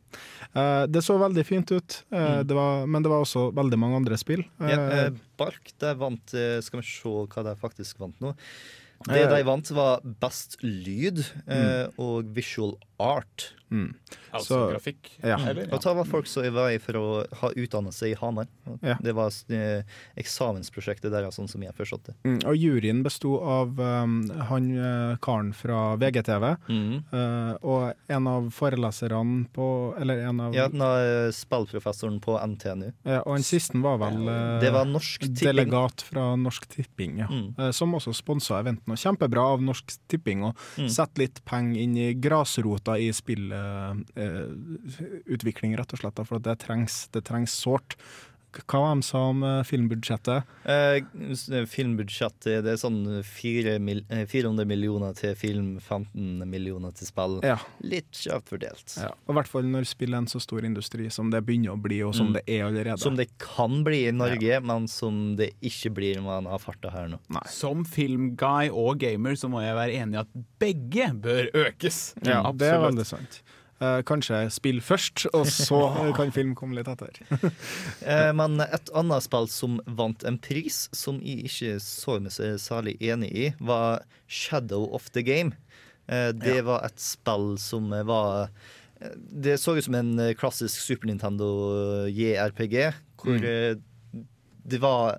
Eh, det så veldig fint ut, eh, Mm. det var, men det var også veldig mange andre spill. Ja, Eh, Bark de vant Skal vi se hva de faktisk vant nå. Det de vant, var best lyd eh, og visual art. Altså Så- grafikk, ja. eller? Og ta var folk som var i for å ha utdannelse i Hamar. Ja. Det var eh, eksamensprosjektet deres, sånn som jeg forstod det. Mm, og juryen besto av um, han eh, karen fra VGTV, eh, og en av foreleserne på Eller en av Ja, den er spillprofessoren på NTNU. Ja, og den siste var vel uh, Det var Norsk Tipping. delegat fra Norsk Tipping, ja. Mm. Eh, som også sponsa eventen. Og kjempebra av Norsk Tipping å Mm. sette litt penger inn i grasrota i spillutvikling, rett og slett. For det trengs, det trengs sårt. Hva var de sa om eh, filmbudsjettet? Eh, filmbudsjettet det er sånn fire mil, eh, 400 millioner til film, 15 millioner til spill. Ja. Litt skjevt fordelt. ja. Og I hvert fall når spill er en så stor industri som det begynner å bli, og som Mm. det er allerede. Som det kan bli i Norge, men som det ikke blir når man har farta her nå. Som filmguy og gamer så må jeg være enig i at begge bør økes. Ja, det er veldig sant. Eh, kanskje spill først, og så kan film komme litt etter. Eh, men et annet spill som vant en pris, som jeg ikke så meg så særlig enig i, var Shadow of the Game. Eh, det var et spill som var Det så ut som en klassisk Super Nintendo JRPG, hvor mm. det var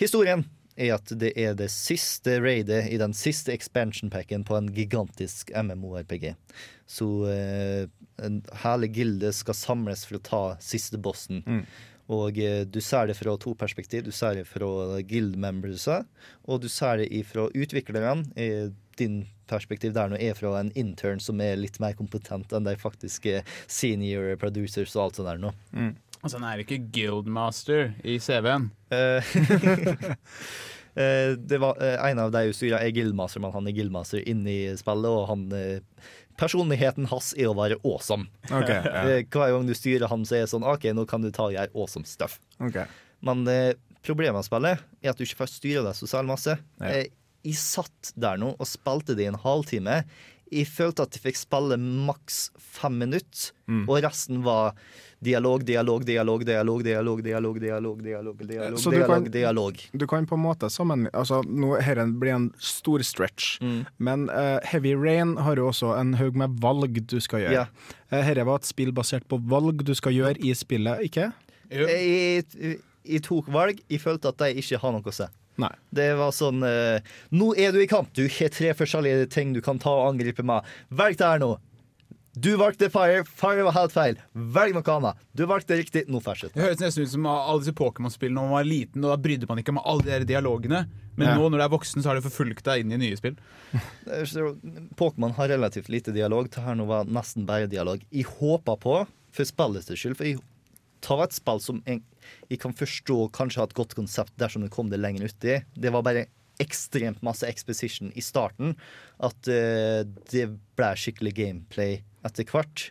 Historien er at det er det siste raidet i den siste expansion packen på en gigantisk MMO-RPG. Så eh, hele gilde skal samles for å ta siste bossen. Og eh, du ser det fra to perspektiv. Du ser det fra guild membersa, og du ser det fra utviklerne. Din perspektiv der nå er fra en intern som er litt mer kompetent enn de faktiske senior producers og alt sånt der nå. Altså, han er ikke guildmaster i CV-en. Eh, eh, det var En av de som styrer er guildmaster, men han er guildmaster inne i spillet, og han Personligheten hans er å være awesome. Okay. Eh, Hver gang du styrer han, så er det sånn OK, nå kan du ta og gjøre awesome stuff. Okay. Men eh, problemet med spillet er at du ikke får styre deg så særlig masse. Eh, jeg satt der nå og spilte det i en halvtime. Jeg følte at jeg fikk spille maks fem minutter, Mm. og resten var dialog, dialog, dialog, dialog, dialog, dialog, dialog, dialog, dialog, Så du dialog, kan- dialog. Du kan på en måte sammen altså, nå, Her blir en stor stretch, Mm. men uh, Heavy Rain har jo også en haug med valg du skal gjøre. Ja. Eh, uh, var et spill basert på valg du skal gjøre i spillet, ikke? Jeg, jeg, jeg tok valg. Jeg følte at de ikke har noe å si. Nei. Det var sånn eh, Nå er du i kamp. Du har tre forskjellige ting du kan ta og angripe med. Velg det her nå. Du valgte fire. Fire var helt feil. Velg noe annet. Du valgte riktig. Nå fortsett. Det høres nesten ut som alle disse Pokémon-spillene da man var liten, og da brydde man ikke om alle de dialogene. Men Ja. nå når du er voksen, så har det forfulgt deg inn i nye spill. Eh, Pokémon har relativt lite dialog. Det her nå var nesten bare dialog. Jeg håper på, for spillets skyld For jeg tar et spill som jeg, jeg kan forstå kanskje har et godt konsept dersom det kom det lenger uti. Det var bare ekstremt masse exposition i starten. At uh, det ble skikkelig gameplay etter hvert.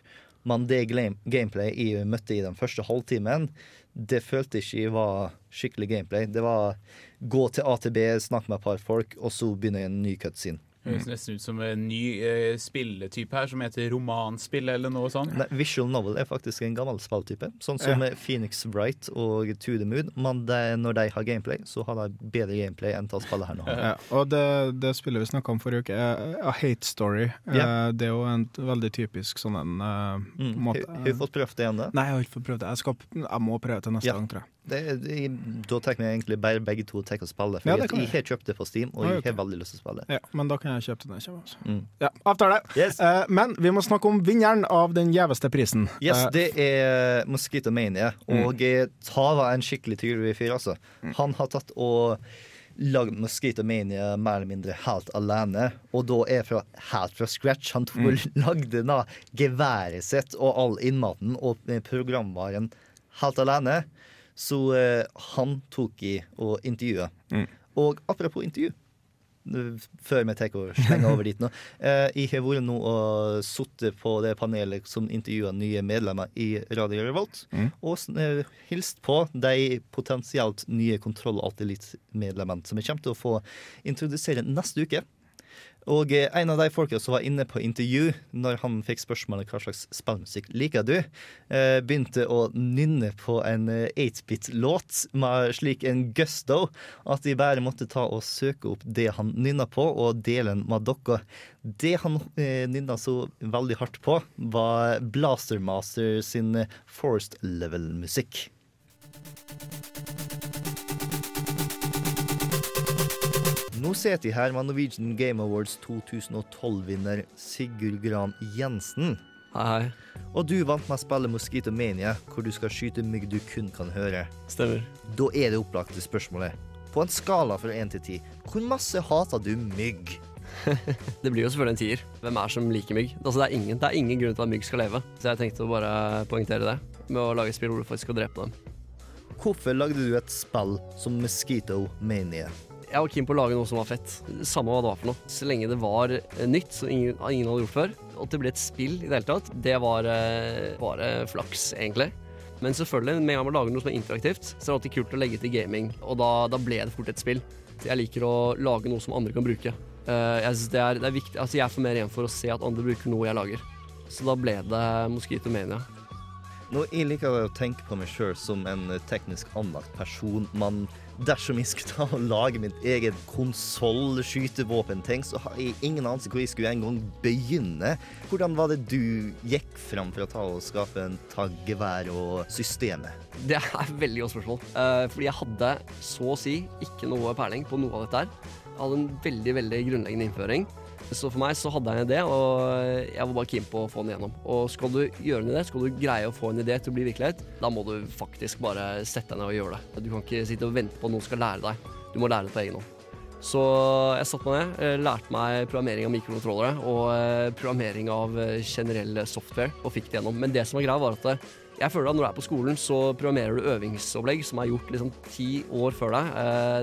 Men det gameplay jeg møtte i den første halvtimen, det følte ikke jeg var skikkelig gameplay. Det var gå til AtB, snakke med et par folk, og så begynne en ny cutscene. Høres nesten ut som en ny eh, spilletype her, som heter romanspill eller noe sånt. Nei, visual novel er faktisk en gammel spilltype, sånn som Ja. Phoenix Bright og To The Mood. Men det, når de har gameplay, så har de bedre gameplay enn til spillet her nå. Ja, og det, det spillet vi snakka om forrige uke, er A Hate Story. Ja. Eh, Det er jo en veldig typisk sånn en uh, Mm. måte Har du fått prøvd det igjen? Nei, jeg har ikke fått prøvd det. Jeg, skal, jeg må prøve til neste Ja. gang, tror jeg. Det, det, da tenker vi egentlig bare begge to tenker å spille. For Ja, jeg, jeg har kjøpt det på Steam, og Ah, jeg har veldig lyst til å spille. Ja, men da kan jeg kjøpe det når jeg kommer. Altså. Mm. Ja, avtale! Yes. Uh, men vi må snakke om vinneren av den gjeveste prisen. Yes, uh, det er Mosquito Mania, og mm. Tava er en skikkelig tydelig fyr, altså. Han har tatt og lagd Mosquito Mania mer eller mindre helt alene, og da er fra, helt fra scratch. Han tok og lagde da geværet sitt og all innmaten og eh, programvaren helt alene. Så eh, han tok i og intervjua. Og apropos intervju før vi tar og slenger over dit nå. Eh, jeg har vært nå og sittet på det panelet som intervjuer nye medlemmer i Radio Revolt, og eh, hilst på de potensielt nye Kontroll og alltid-litt-medlemmene som vi kommer til å få introdusere neste uke. Og eh, en av de folka som var inne på intervju når han fikk spørsmålet hva slags spillmusikk liker du, eh, begynte å nynne på en eh, 8-bit-låt med slik en gusto at de bare måtte ta og søke opp det han nynna på, og dele den med dere. Det han eh, nynna så veldig hardt på, var Blastermaster sin eh, Forest Level-musikk. Nå sitter jeg her med Norwegian Game Awards 2012-vinner Sigurd Gran Jensen. Hei, hei. Og du vant med å spille Mosquito Mania, hvor du skal skyte mygg du kun kan høre. Stemmer. Da er det opplagte spørsmålet. På en skala fra 1 til 10, hvor masse hater du mygg? Det blir jo selvfølgelig en tier. Hvem er som liker mygg? Altså, det, er ingen, det er ingen grunn til at mygg skal leve. Så jeg tenkte å bare poengtere det med å lage spill hvor du faktisk skal drepe dem. Hvorfor lagde du et spill som Mosquito Mania? Jeg var keen på å lage noe som var fett. Samme hva det var for noe. Så lenge det var eh, nytt, som ingen, ingen hadde gjort før, og at det ble et spill i det hele tatt, det var eh, bare flaks, egentlig. Men selvfølgelig, med en gang man lager noe som er interaktivt, så er det alltid kult å legge til gaming, og da, da ble det fort et spill. Jeg liker å lage noe som andre kan bruke. Eh, jeg synes det er, det er viktig, altså jeg får mer igjen for å se at andre bruker noe jeg lager. Så da ble det Mosquito Mania. Nå, jeg liker å tenke på meg sjøl som en teknisk anlagt person, men dersom jeg skulle ta og lage mitt eget konsoll-skytevåpenting, så har jeg ingen anelse hvor jeg skulle en gang begynne. Hvordan var det du gikk fram for å ta og skape en taggevær og systemet? Det er et veldig godt spørsmål. Eh, fordi jeg hadde så å si ikke noe peiling på noe av dette her. Jeg hadde en veldig, veldig grunnleggende innføring. Så for meg så hadde jeg en idé, og jeg var bare keen på å få den igjennom. Og skal du gjøre en idé, skal du greie å få en idé til å bli virkelighet, da må du faktisk bare sette deg ned og gjøre det. Du kan ikke sitte og vente på at noen skal lære deg. Du må lære det på egen hånd. Så jeg satte meg ned, eh, lærte meg programmering av mikrokontrollere og eh, programmering av eh, generell software, og fikk det gjennom. Men det som var greia, var at jeg føler at når du er på skolen, så programmerer du øvingsopplegg som er gjort liksom ti år før deg.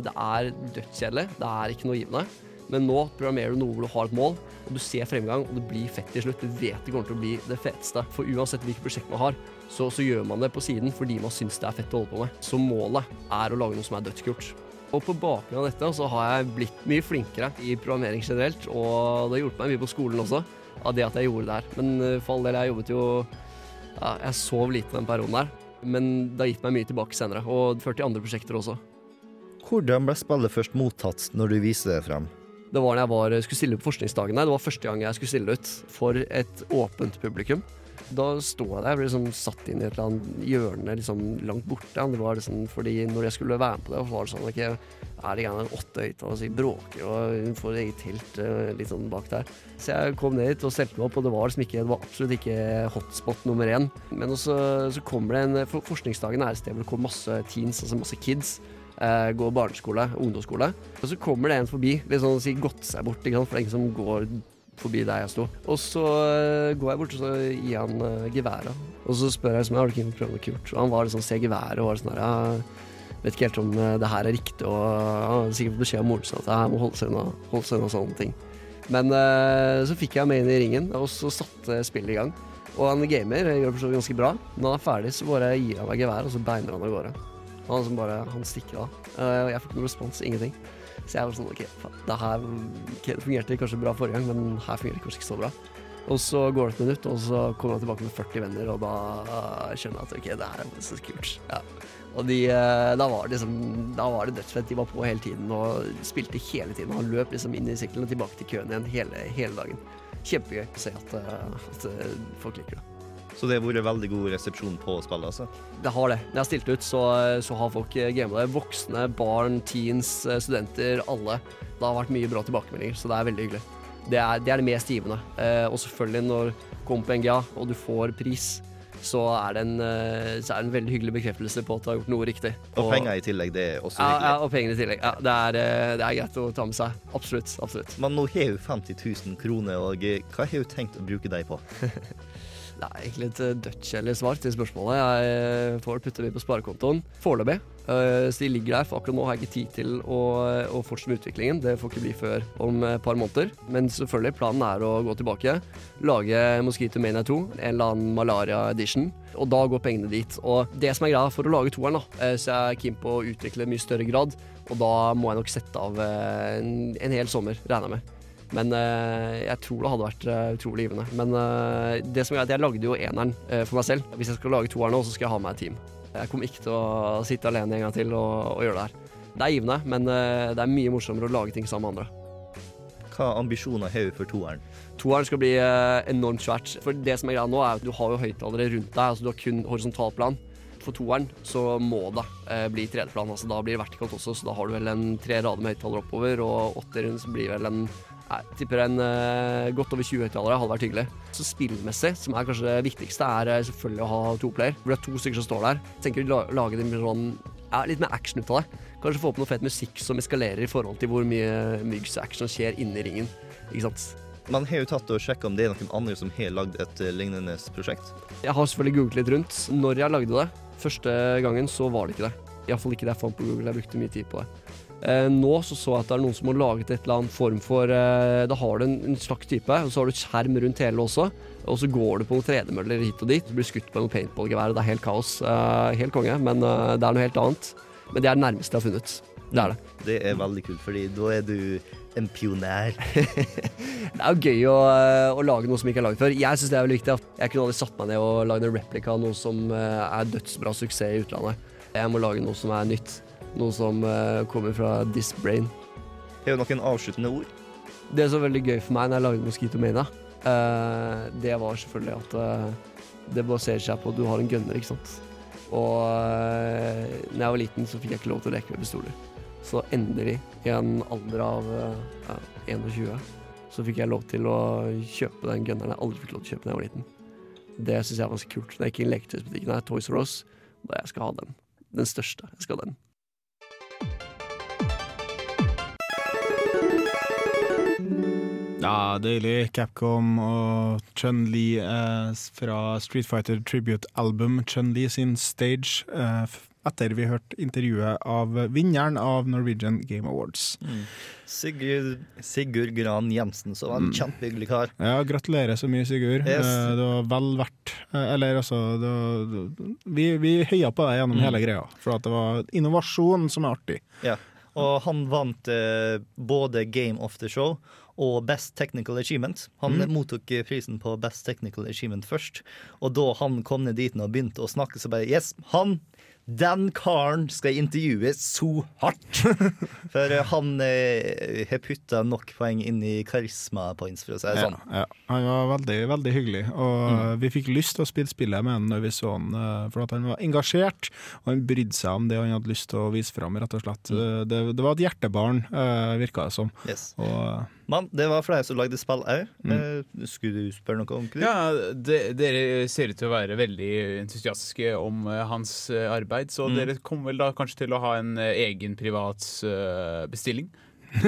Det er dødskjedelig, det er ikke noe givende. Men nå programmerer du noe hvor du har et mål, og du ser fremgang, og det blir fett til slutt. Du vet det kommer til å bli det feteste. For uansett hvilket prosjekt man har, så, så gjør man det på siden fordi man syns det er fett å holde på med. Så målet er å lage noe som er dødskult. Og på bakgrunn av dette så har jeg blitt mye flinkere i programmering generelt, og det har hjulpet meg mye på skolen også, av det at jeg gjorde det her. Men eh, for all del, jeg jobbet jo ja, Jeg sov lite den perioden der, men det har gitt meg mye tilbake senere, og ført til andre prosjekter også. Hvordan ble spillet først mottatt når du viser det frem? Det var da jeg var, skulle stille på forskningsdagene. Det var første gang jeg skulle stille ut for et åpent publikum. Da sto jeg der, jeg ble liksom satt inn i et eller annet hjørne liksom langt borte. Det var liksom, fordi når jeg skulle være med på det, var det sånn ok, er det gjerne åtte høyttalere som bråker og får eget telt eh, litt sånn bak der. Så jeg kom ned hit og stelte meg opp, og det var liksom ikke, det var absolutt ikke hotspot nummer én. Men også, så kommer det en for Forskningsdagen er et sted hvor det kommer masse teens, altså masse kids. Eh, går barneskole, ungdomsskole. Og så kommer det en forbi, litt sånn si gått seg bort, ikke sant? for det er ingen som går forbi der jeg sto. Og så eh, går jeg bort og så gir han uh, geværet. Og så spør jeg liksom, har du ikke prøvd noe kult. Og han var liksom, ser geværet og var sånn her ja, vet ikke helt om eh, det her er riktig. Og han hadde sikkert fått beskjed av moren sin at jeg må holde seg unna, holde seg unna sånne ting. Men uh, så fikk jeg meg inn i ringen, og så satte spillet i gang. Og han gamer gjør det ganske bra. Når han er ferdig, så bare gir han meg geværet, og så beiner han av gårde. Han, som bare, han stikker av. Og jeg fikk noen respons, ingenting. Så jeg var sånn OK, det her fungerte kanskje bra forrige gang, men her fungerer det kanskje ikke så bra. Og så går det et minutt, og så kommer han tilbake med 40 venner, og da eh, skjønner jeg at OK, det her er så kult. Ja. Og de, eh, da var det liksom, da var det dødsfett. De var på hele tiden og spilte hele tiden. Han løp liksom inn i sykkelen og tilbake til køen igjen hele, hele dagen. Kjempegøy å se at, eh, at eh, folk liker det. Så det har vært veldig god resepsjon på spillet, altså. Det har det. Når jeg har stilt ut, så, så har folk eh, gamet det. Voksne, barn, teens, eh, studenter, alle. Det har vært mye bra tilbakemeldinger, så det er veldig hyggelig. Det er det, er det mest givende. Eh, og selvfølgelig, når du kommer på NGA og du får pris, så er, det en, eh, så er det en veldig hyggelig bekreftelse på at du har gjort noe riktig. Og penger i tillegg, det er også Ja, ja, og penger i tillegg. Ja, det, er, det er greit å ta med seg. Absolutt. absolutt. Men nå har hun 50 000 kroner, og hva har hun tenkt å bruke dem på? Det er egentlig et eh, dødskjedelig svar til spørsmålet. Jeg eh, får putte mye på sparekontoen foreløpig. Eh, Så de ligger der, for akkurat nå har jeg ikke tid til å, å fortsette med utviklingen. Det får ikke bli før om et par måneder. Men selvfølgelig, planen er å gå tilbake. Lage Mosquito Mania 2, en eller annen malaria edition. Og da går pengene dit. Og det som er greia for å lage toeren, da, så jeg er keen på å utvikle mye større grad. Og da må jeg nok sette av en, en hel sommer, regner jeg med. Men eh, jeg tror det hadde vært eh, utrolig givende. Men eh, det som er at jeg lagde jo eneren for meg selv. Hvis jeg skal lage toeren nå, så skal jeg ha med et team. Jeg kommer ikke til å sitte alene en gang til og, og gjøre det her. Det er givende, men det er mye morsommere å lage ting sammen med andre. Hva ambisjoner har du for toeren? Toeren skal bli enormt svært. For det som er greia nå, er at du har jo høyttalere rundt deg. Altså du har kun horisontalplan. For toeren så må det bli tredjeplan. Altså da blir det vertikalt også, så da har du vel en tre rader med høyttalere oppover, og åtteren så blir vel en jeg tipper en uh, godt over 20 høyttalere hadde vært hyggelig. Så spillmessig, som er kanskje det viktigste, er eh, selvfølgelig å ha toplayer. Hvor det er to stykker som står der. Tenker å la lage det sånn ja, litt mer action ut av det. Kanskje få opp noe fett musikk som eskalerer i forhold til hvor mye myggs-action skjer inni ringen. Ikke sant? Man har jo tatt og sjekka om det er noen andre som har lagd et eh, lignende prosjekt. Jeg har selvfølgelig googlet litt rundt. Når jeg lagde det, første gangen, så var det ikke det. Iallfall ikke det jeg fant på Google. Jeg brukte mye tid på det. Eh, nå så så jeg at det er noen som har laget et eller annet form for eh, Da har du en, en slags type, og så har du et skjerm rundt hele også. Og så går du på noen tredemøller hit og dit. Du blir skutt på noen paintballgevær. Det er helt kaos. Eh, helt konge, men det er noe helt annet. Men det er det nærmeste jeg har funnet. Det er det. Det er veldig kult, fordi da er du en pioner. Det er jo gøy å, å lage noe som ikke er laget før. Jeg syns det er veldig viktig. Jeg kunne aldri satt meg ned og lagd en replika av noe som er dødsbra suksess i utlandet. Jeg må lage noe som er nytt. Noe som eh, kommer fra this brain. er jo noen avsluttende ord? Det som var veldig gøy for meg når jeg lagde Mosquito Mania, eh, det var selvfølgelig at eh, det baserer seg på at du har en gunner, ikke sant. Og når jeg var liten, så fikk jeg ikke lov til å leke med pistoler. Så endelig, i en alder av ja, 21, så fikk jeg lov til å kjøpe den gunneren jeg aldri fikk lov til å kjøpe da jeg var liten. Det syns jeg var ganske kult. Når jeg gikk inn i leketøysbutikken her, Toys R Us, da jeg skal ha den. Den største. Jeg skal ha den. Ja, deilig. Capcom og Chun-Li eh, fra Street Fighter Tribute Album, Chun-Li sin Stage, eh, etter vi hørte intervjuet av vinneren av Norwegian Game Awards. Sigurd, Sigurd Gran Jensen, som var en kjempehyggelig kar. Ja, gratulerer så mye, Sigurd. Yes. Eh, Det var vel verdt eh, Eller altså det var, vi, vi høya på deg gjennom Mm. hele greia, for det var innovasjon som er artig. Ja. Og han vant eh, både Game of the Show og Best Technical Achievement. Han Mm. mottok prisen på Best Technical Achievement først. Og da han kom ned dit og begynte å snakke, så bare Yes, han! Den karen skal jeg intervjue så hardt! For eh, han eh, har putta nok poeng inn i karisma points, for å si det sånn. Ja, ja. Han var veldig, veldig hyggelig, og vi fikk lyst til å spille spillet med han når vi så han, eh, for at han var engasjert, og han brydde seg om det han hadde lyst til å vise fram, rett og slett. Mm. Det, det var et hjertebarn, uh, virka det som. Yes. Og, Men det var flere som lagde spill òg. Mm. skulle du spørre noe om? Ja, de, Dere ser ut til å være veldig entusiastiske om eh, hans eh, arbeid, så Mm. dere kommer vel da kanskje til å ha en eh, egen privat eh, bestilling?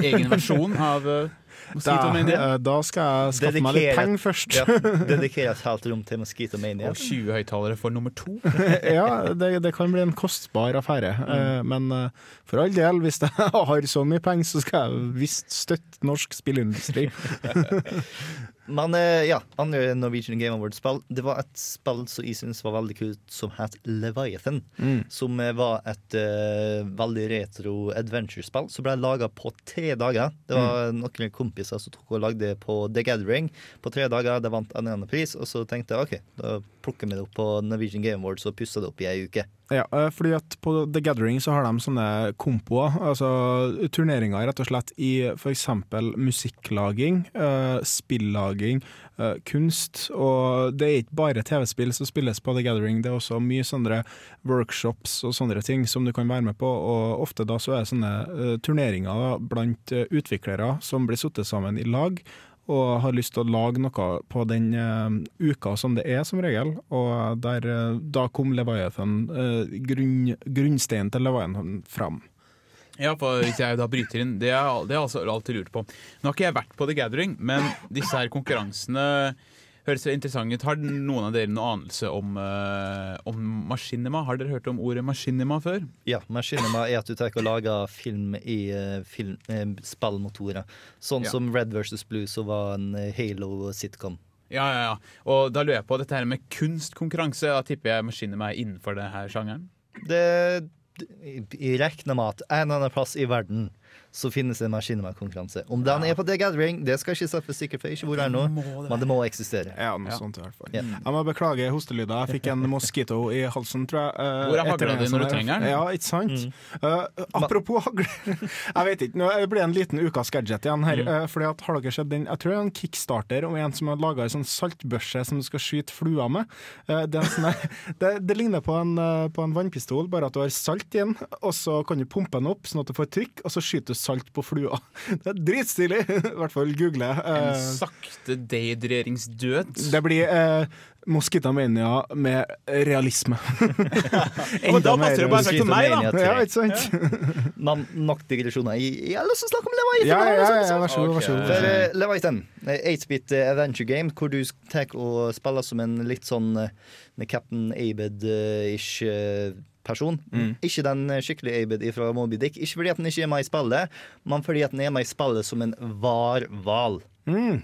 Egen versjon av uh, da, eh, da skal jeg skaffe meg litt penger først. Ja, dedikere et helt rom til Mosquito Mania. Og 20 høyttalere for nummer to? ja, det, det kan bli en kostbar affære. Mm. men eh, for all del, hvis jeg har så mye penger, så skal jeg visst støtte norsk spillindustri. Men eh, ja, andre Norwegian Game Awards-spill. Det var et spill som jeg synes var veldig kult, som het Leviathan. Mm. Som eh, var et uh, veldig retro adventure-spill som ble laga på tre dager. Det var noen kompiser som tok og lagde på The Gathering på tre dager. De vant en eller annen pris, og så tenkte jeg OK, da plukker vi det opp på Norwegian Game Awards og pusser det opp i ei uke. Ja, eh, fordi at på The Gathering så har de sånne kompoer, altså turneringer rett og slett i f.eks. musikklaging, eh, spillaging, eh, kunst. Og det er ikke bare TV-spill som spilles på The Gathering, det er også mye sånne workshops og sånne ting som du kan være med på. Og ofte da så er det sånne turneringer blant utviklere som blir satt sammen i lag. Og har lyst til å lage noe på den eh, uka som det er, som regel. Og der, eh, da kom Leviathan, uh, grunn, grunnsteinen til Leviathan fram. Ja, for hvis jeg da bryter inn Det har jeg altså alltid lurt på. Nå har ikke jeg vært på The Gathering, men disse her konkurransene høres interessant ut. Har noen av dere noen anelse om, uh, om maskinema? Har dere hørt om ordet maskinema før? Ja, maskinema er at du tar og lager film i eh, film, eh, spillmotorer. Sånn Ja. som Red versus Blue, som var en Halo-sitcom. Ja, ja, ja. Og da lurer jeg på dette her med kunstkonkurranse. Da tipper jeg maskinema er innenfor denne sjangeren. Det Jeg regner med at en eller annen plass i verden så finnes det en Machinima-konkurranse. Om den er på The Gathering, det skal ikke for sikkert, for jeg ikke hvor det er nå, men det må eksistere. Ja, noe sånt i hvert fall. Ja. Jeg må beklage hostelyder. Jeg fikk en moskito i halsen, tror jeg. Uh, Hvor er hagla di sånn når du trenger den? Ja, ikke sant? Eh, apropos hagle Jeg vet ikke, nå blir det en liten ukas gadget igjen her. eh, fordi at, har dere sett den Jeg tror det er en kickstarter om en som har laga ei sånn saltbørse som du skal skyte fluer med. Eh, det, er en sånn det, det ligner på en, på en vannpistol, bare at du har salt i den, og så kan du pumpe den opp sånn at du får trykk, og så skyter du salt på flua. Det er dritstilig! I hvert fall google. En eh, sakte dehydreringsdød. det blir eh, Mosquito Mania med realisme. Og da passer det bare til for meg, da! Ja, ikke sant? Men nok digresjoner. Jeg, jeg har lyst til å snakke om Leviathan. Ja, ja, altså. ja, vær så god. Vær så god. For eh, Leviathan, eh, 8-bit eh, adventure game, hvor du tar og spiller som en litt sånn Captain Abed-ish person. Ikke den skikkelige Abed fra Moby Dick. Ikke fordi at den ikke er med i spillet, men fordi at den er med i spillet som en varhval.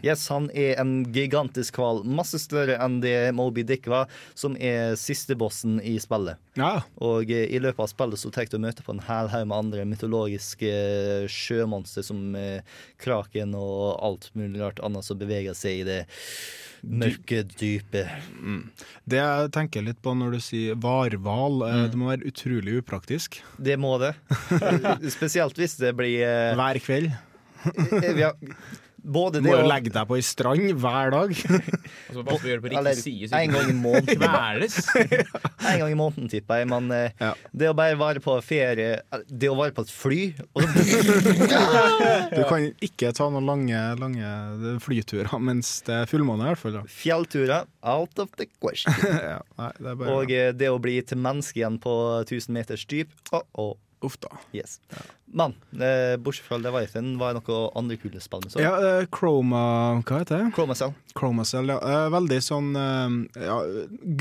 Yes, han er en gigantisk hval, masse større enn det Moby Dick var, som er siste bossen i spillet. Ja. Og eh, i løpet av spillet så tar du møte på en hel haug med andre mytologiske eh, sjømonstre som eh, kraken og alt mulig rart annet som beveger seg i det mørke dypet. Det jeg tenker litt på når du sier varhval, mm. det må være utrolig upraktisk. Det må det. Spesielt hvis det blir eh, Hver kveld. eh, har, Både Du det må jo og legge deg på ei strand hver dag. Altså, pass på å gjøre det på riktig side, så en gang i måneden. kveles. En gang i måneden, tipper jeg. Men eh, Ja. det å bare være på ferie Det å være på et fly og Du kan ikke ta noen lange, lange flyturer mens det er fullmåne, i hvert fall. Fjellturer out of the question. Ja, nei, det er bare Og eh, det å bli til menneske igjen på 1000 meters dyp oh, oh, Uff da. yes. Men eh, bortsett fra Leviathan, var det noe andre kule spill med så? Ja, eh, Chroma Hva heter det? Chromacell. Chromacell, ja. Eh, veldig sånn eh, ja,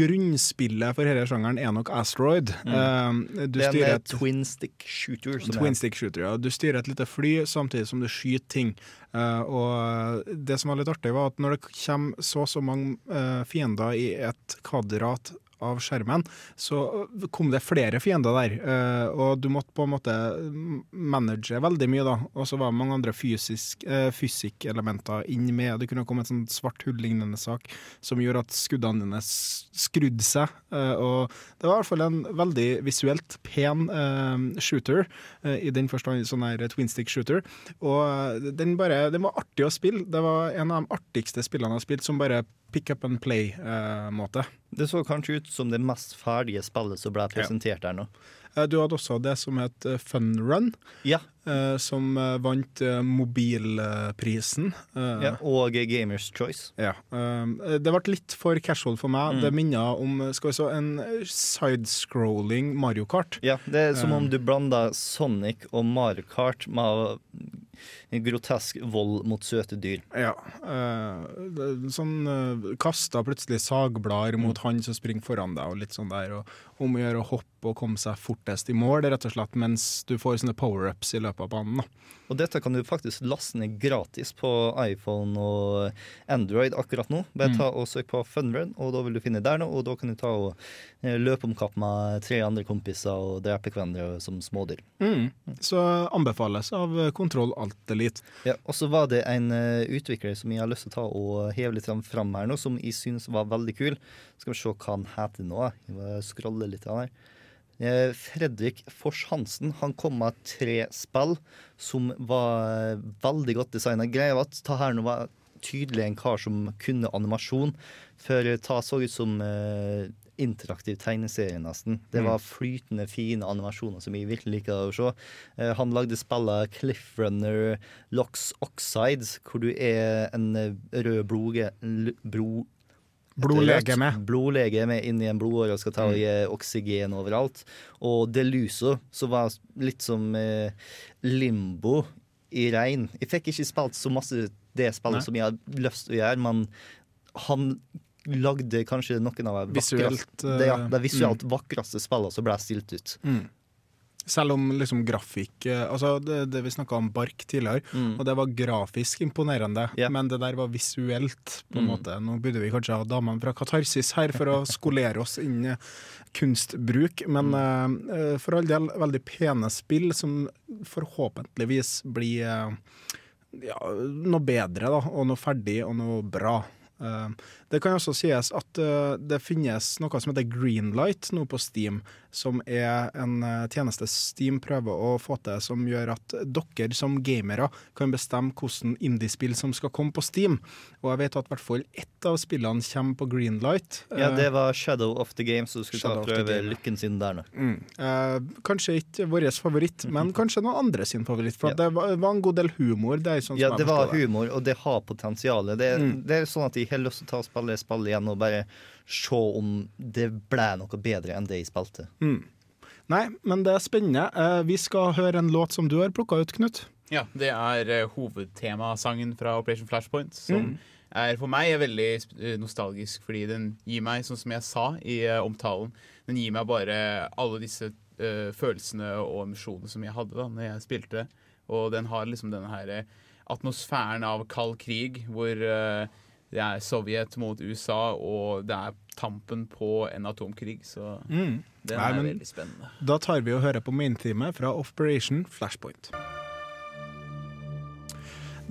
Grunnspillet for denne sjangeren er nok Asteroid. Eh, du Det er en eh, et twin stick shooter. Som Twin er, stick shooter, ja. Du styrer et lite fly samtidig som du skyter ting. Eh, og det som var litt artig, var at når det kommer så og så mange eh, fiender i et kvadrat av skjermen, så kom det flere fiender der. eh, og du måtte på en måte manage veldig mye, da. Og så var det mange andre fysisk, eh, fysikkelementer inn med. Det kunne komme et sånt svart hull-lignende sak som gjorde at skuddene dine skrudde seg. eh, og det var i hvert fall en veldig visuelt pen shooter, i den forstand sånn her twin stick shooter. Og den, bare, den var artig å spille. Det var en av de artigste spillene jeg har spilt, som bare pick up and play-måte. det så kanskje ut som det mest ferdige spillet som ble presentert der nå. Eh, du hadde også det som het eh, Fun Run, Ja, eh, som vant mobilprisen. Ja. Og Gamers Choice. Ja. det ble litt for casual for meg. Mm. Det minner om skal vi så, en sidescrolling Mario Kart. Ja, det er som om du blanda Sonic og Mario Kart med en grotesk vold mot søte dyr. Ja. sånn Kasta plutselig sagblader mot Mm. han som springer foran deg, og litt sånn der. Og om å gjøre å hoppe og komme seg fortest i mål, rett og slett, mens du får sånne power-ups i løpet av banen. Da. Og dette kan du faktisk laste ned gratis på iPhone og Android akkurat nå. Bare ta og søk på Funrun, og da vil du finne der nå, og da kan du ta og eh, løpe om kapp med tre andre kompiser og drepe hverandre som smådyr. Så anbefales av Kontroll Alt Elite. Ja, og så var det en eh, utvikler som jeg har lyst til å ta og heve litt fram her nå, som jeg syns var veldig kul. Skal vi se hva han heter nå. Jeg må scrolle litt her. Eh, Fredrik Fors Hansen han kom med tre spill som var veldig godt designa. Greia var at ta her nå var tydelig en kar som kunne animasjon. For ta så ut som eh, interaktiv tegneserie, nesten. Det var flytende, fine animasjoner som jeg virkelig liker å se. Eh, han lagde spillet Cliffrunner Locks Oxides, hvor du er en eh, rød bloge, bro, Blodlegeme. Blodlegeme inn i en blodåre og skal ta og gi oksygen overalt. Og Deluso, som var litt som eh, limbo i regn. Jeg fikk ikke spilt så masse det spillet Nei. som jeg hadde lyst til å gjøre, men han lagde kanskje noen av de Visuelt, uh, det, ja, eh, de visuelt vakreste spillene som ble stilt ut. Selv om liksom grafikk eh, Altså det, det vi snakka om Bark tidligere, Mm. og det var grafisk imponerende, Yeah. men det der var visuelt, på en Mm. måte. Nå burde vi kanskje ha damene fra Katarsis her for å skolere oss inn i kunstbruk, men Mm. uh, for all del veldig pene spill som forhåpentligvis blir uh, ja, noe bedre, da, og noe ferdig og noe bra. Eh, det kan også sies at eh, det finnes noe som heter Greenlight nå på Steam, som er en eh, tjeneste Steam prøver å få til, som gjør at dere som gamere kan bestemme hvordan indiespill som skal komme på Steam. Og jeg vet at i hvert fall ett av spillene kommer på Greenlight. Ja, Eh, det var Shadow of the Game, så du skulle Shadow ta prøve lykken sin der nå. Mm. Eh, kanskje ikke vår favoritt, men kanskje noen andre sin favoritt. For Ja. det var, en god del humor. Det sånn Ja, det var humor, og det har potensial. Det, Mm. det er sånn at de har lyst til å ta og spille spill igjen og bare se om det ble noe bedre enn det jeg spilte. Mm. Nei, men det er spennende. Eh, vi skal høre en låt som du har plukka ut, Knut. Ja, det er eh, hovedtemasangen fra Operation Flashpoint, som Mm. er for meg er veldig eh, nostalgisk, fordi den gir meg, sånn som jeg sa i omtalen, den gir meg bare alle disse uh, følelsene og emosjonene som jeg hadde da når jeg spilte. Og den har liksom denne her atmosfæren av kald krig, hvor eh, det er Sovjet mot USA, og det er tampen på en atomkrig, så Mm. den Nei, er veldig spennende. Da tar vi og hører på mainteamet fra Operation Flashpoint.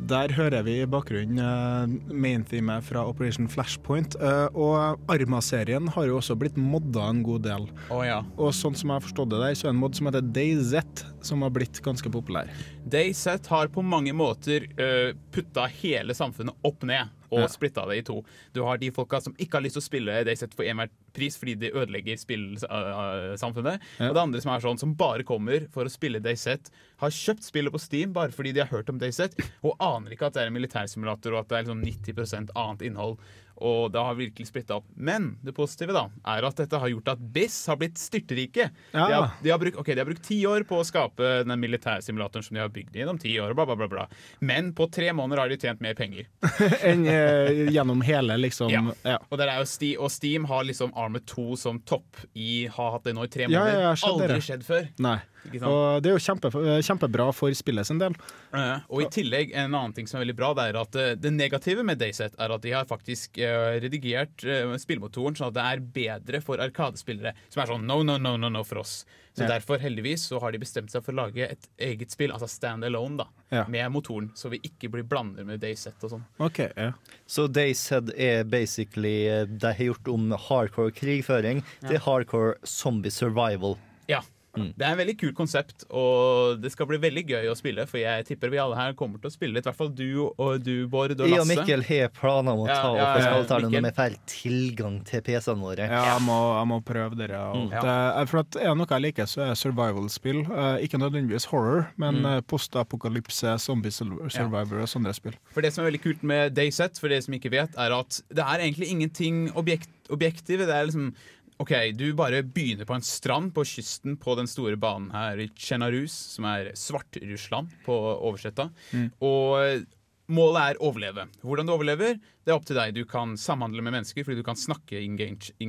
Der hører vi i bakgrunnen uh, mainteamet fra Operation Flashpoint. eh, og Arma-serien har jo også blitt modda en god del. Å ja. Og sånn som jeg har forstått det der, så er det en mod som heter DayZ, som har blitt ganske populær. DayZ har på mange måter uh, putta hele samfunnet opp ned og Ja. splitta det i to. Du har de folka som ikke har lyst til å spille Dayset for enhver pris fordi de ødelegger spillsamfunnet. Ja. Og det andre som er sånn som bare kommer for å spille Dayset, har kjøpt spillet på Steam bare fordi de har hørt om Dayset, og aner ikke at det er en militærsimulator og at det er liksom 90% annet innhold. Og det har virkelig splitta opp. Men det positive da, er at dette har gjort at Biss har blitt styrterike. Ja. De, har, de, har brukt, okay, de har brukt ti år på å skape den militærsimulatoren som de har bygd gjennom ti år. Bla, bla, bla, bla. Men på tre måneder har de tjent mer penger. Enn eh, gjennom hele, liksom. Ja. Ja. Og, er Sti og Steam har liksom Armored 2 som topp i Har hatt det nå i tre måneder. ja, Aldri det. skjedd før. Nei. Og det er jo kjempe, kjempebra for spillet sin del. Ja, Og i tillegg, en annen ting som er veldig bra, det er at eh, det negative med Dayset er at de har faktisk eh, redigert eh, spillmotoren sånn at det er bedre for arkadespillere, som er sånn no, no, no, no, no for oss. Så Ja. derfor, heldigvis, så har de bestemt seg for å lage et eget spill, altså stand alone, da, Ja. med motoren, så vi ikke blir blander med Dayset og sånn. OK. Ja. Så Dayset er basically det De har gjort om hardcore krigføring til hardcore zombie survival. Ja. Mm. Det er en veldig kult konsept, og det skal bli veldig gøy å spille. For jeg tipper vi alle her kommer til å spille, i hvert fall du og du, Bård og Lasse. Jeg og Mikkel har planer om å ta ja, opp ja, ja, spilltallene når vi får tilgang til PC-ene våre. Ja, jeg må, jeg må prøve dere. Mm. det, er- for at er det noe jeg liker, så er survival-spill. Eh, ikke nødvendigvis horror, men Mm. eh, postapokalypse, zombie sur- survivor og sånne spill. For det som er veldig kult med Dayset, for dere som ikke vet, er at det er egentlig ingenting objekt, objektiv. Det er liksom OK, du bare begynner på en strand på kysten på den store banen her i Chenarus, som er Svart-Russland på oversetta. Mm. Og målet er overleve. Hvordan du overlever, det er opp til deg. Du kan samhandle med mennesker fordi du kan snakke in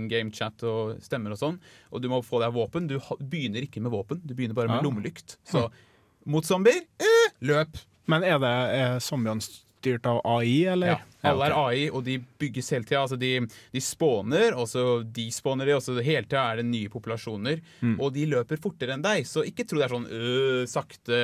game chat og stemmer og sånn. Og du må få deg våpen. Du begynner ikke med våpen, du begynner bare med lommelykt. Så mot zombier, eh, løp. Men er det er zombiene styrt av AI, eller? Ja, alle er. AI, og de bygges hele tida. Altså de, de spåner, og så despawner de, og så hele tida er det nye populasjoner. Mm. Og de løper fortere enn deg, så ikke tro det er sånn øh, sakte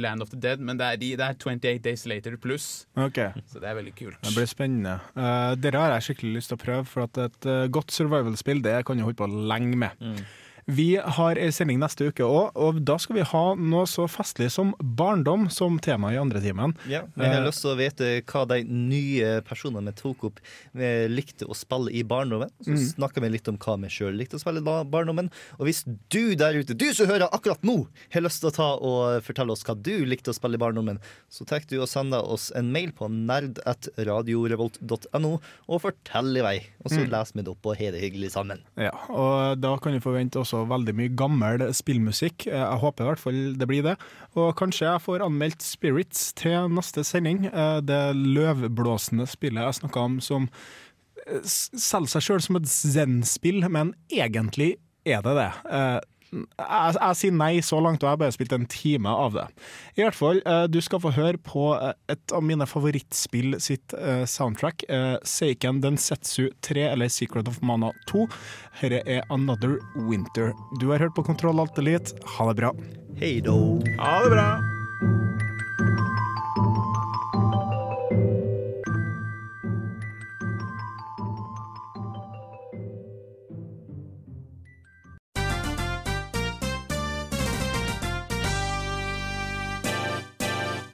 Land of the Dead, men det er, de, det er 28 Days Later pluss. Okay. Så det er veldig kult. det blir spennende. Uh, dere har jeg skikkelig lyst til å prøve, for at et uh, godt survival-spill det kan jeg holde på lenge med. Mm. Vi har en sending neste uke òg, og da skal vi ha noe så festlig som barndom som tema i andre timen. Ja, jeg har Eh, lyst til å vite hva de nye personene vi tok opp, eh, likte å spille i barndommen. Så Mm. snakker vi litt om hva vi sjøl likte å spille i barndommen. Og hvis du der ute, du som hører akkurat nå, har lyst til å ta og fortelle oss hva du likte å spille i barndommen, så tar du og sender oss en mail på nerd.radiorevolt.no og fortell i vei. Og så Mm. leser vi det opp og har det hyggelig sammen. Ja, og da kan vi forvente også veldig mye gammel spillmusikk. Eh, Jeg håper i hvert fall det blir det. Og kanskje jeg får anmeldt Spirits til neste sending. Eh, Det løvblåsende spillet jeg snakka om som eh, selger seg sjøl som et zen-spill, men egentlig er det det. Jeg, jeg sier nei så langt, og jeg har bare spilt en time av det. I hvert fall, eh, du skal få høre på eh, et av mine favorittspill sitt eh, soundtrack. Seiken Densetsu 3, eller Secret of Mana 2. Dette er Another Winter. Du har hørt på Kontroll Alt Elite. Ha det bra. Hei då. Ha det bra!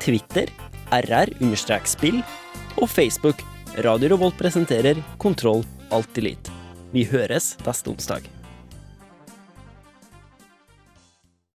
Twitter rr-spill og Facebook Radio Revolt presenterer Kontroll Alt Delete. Vi høres neste onsdag.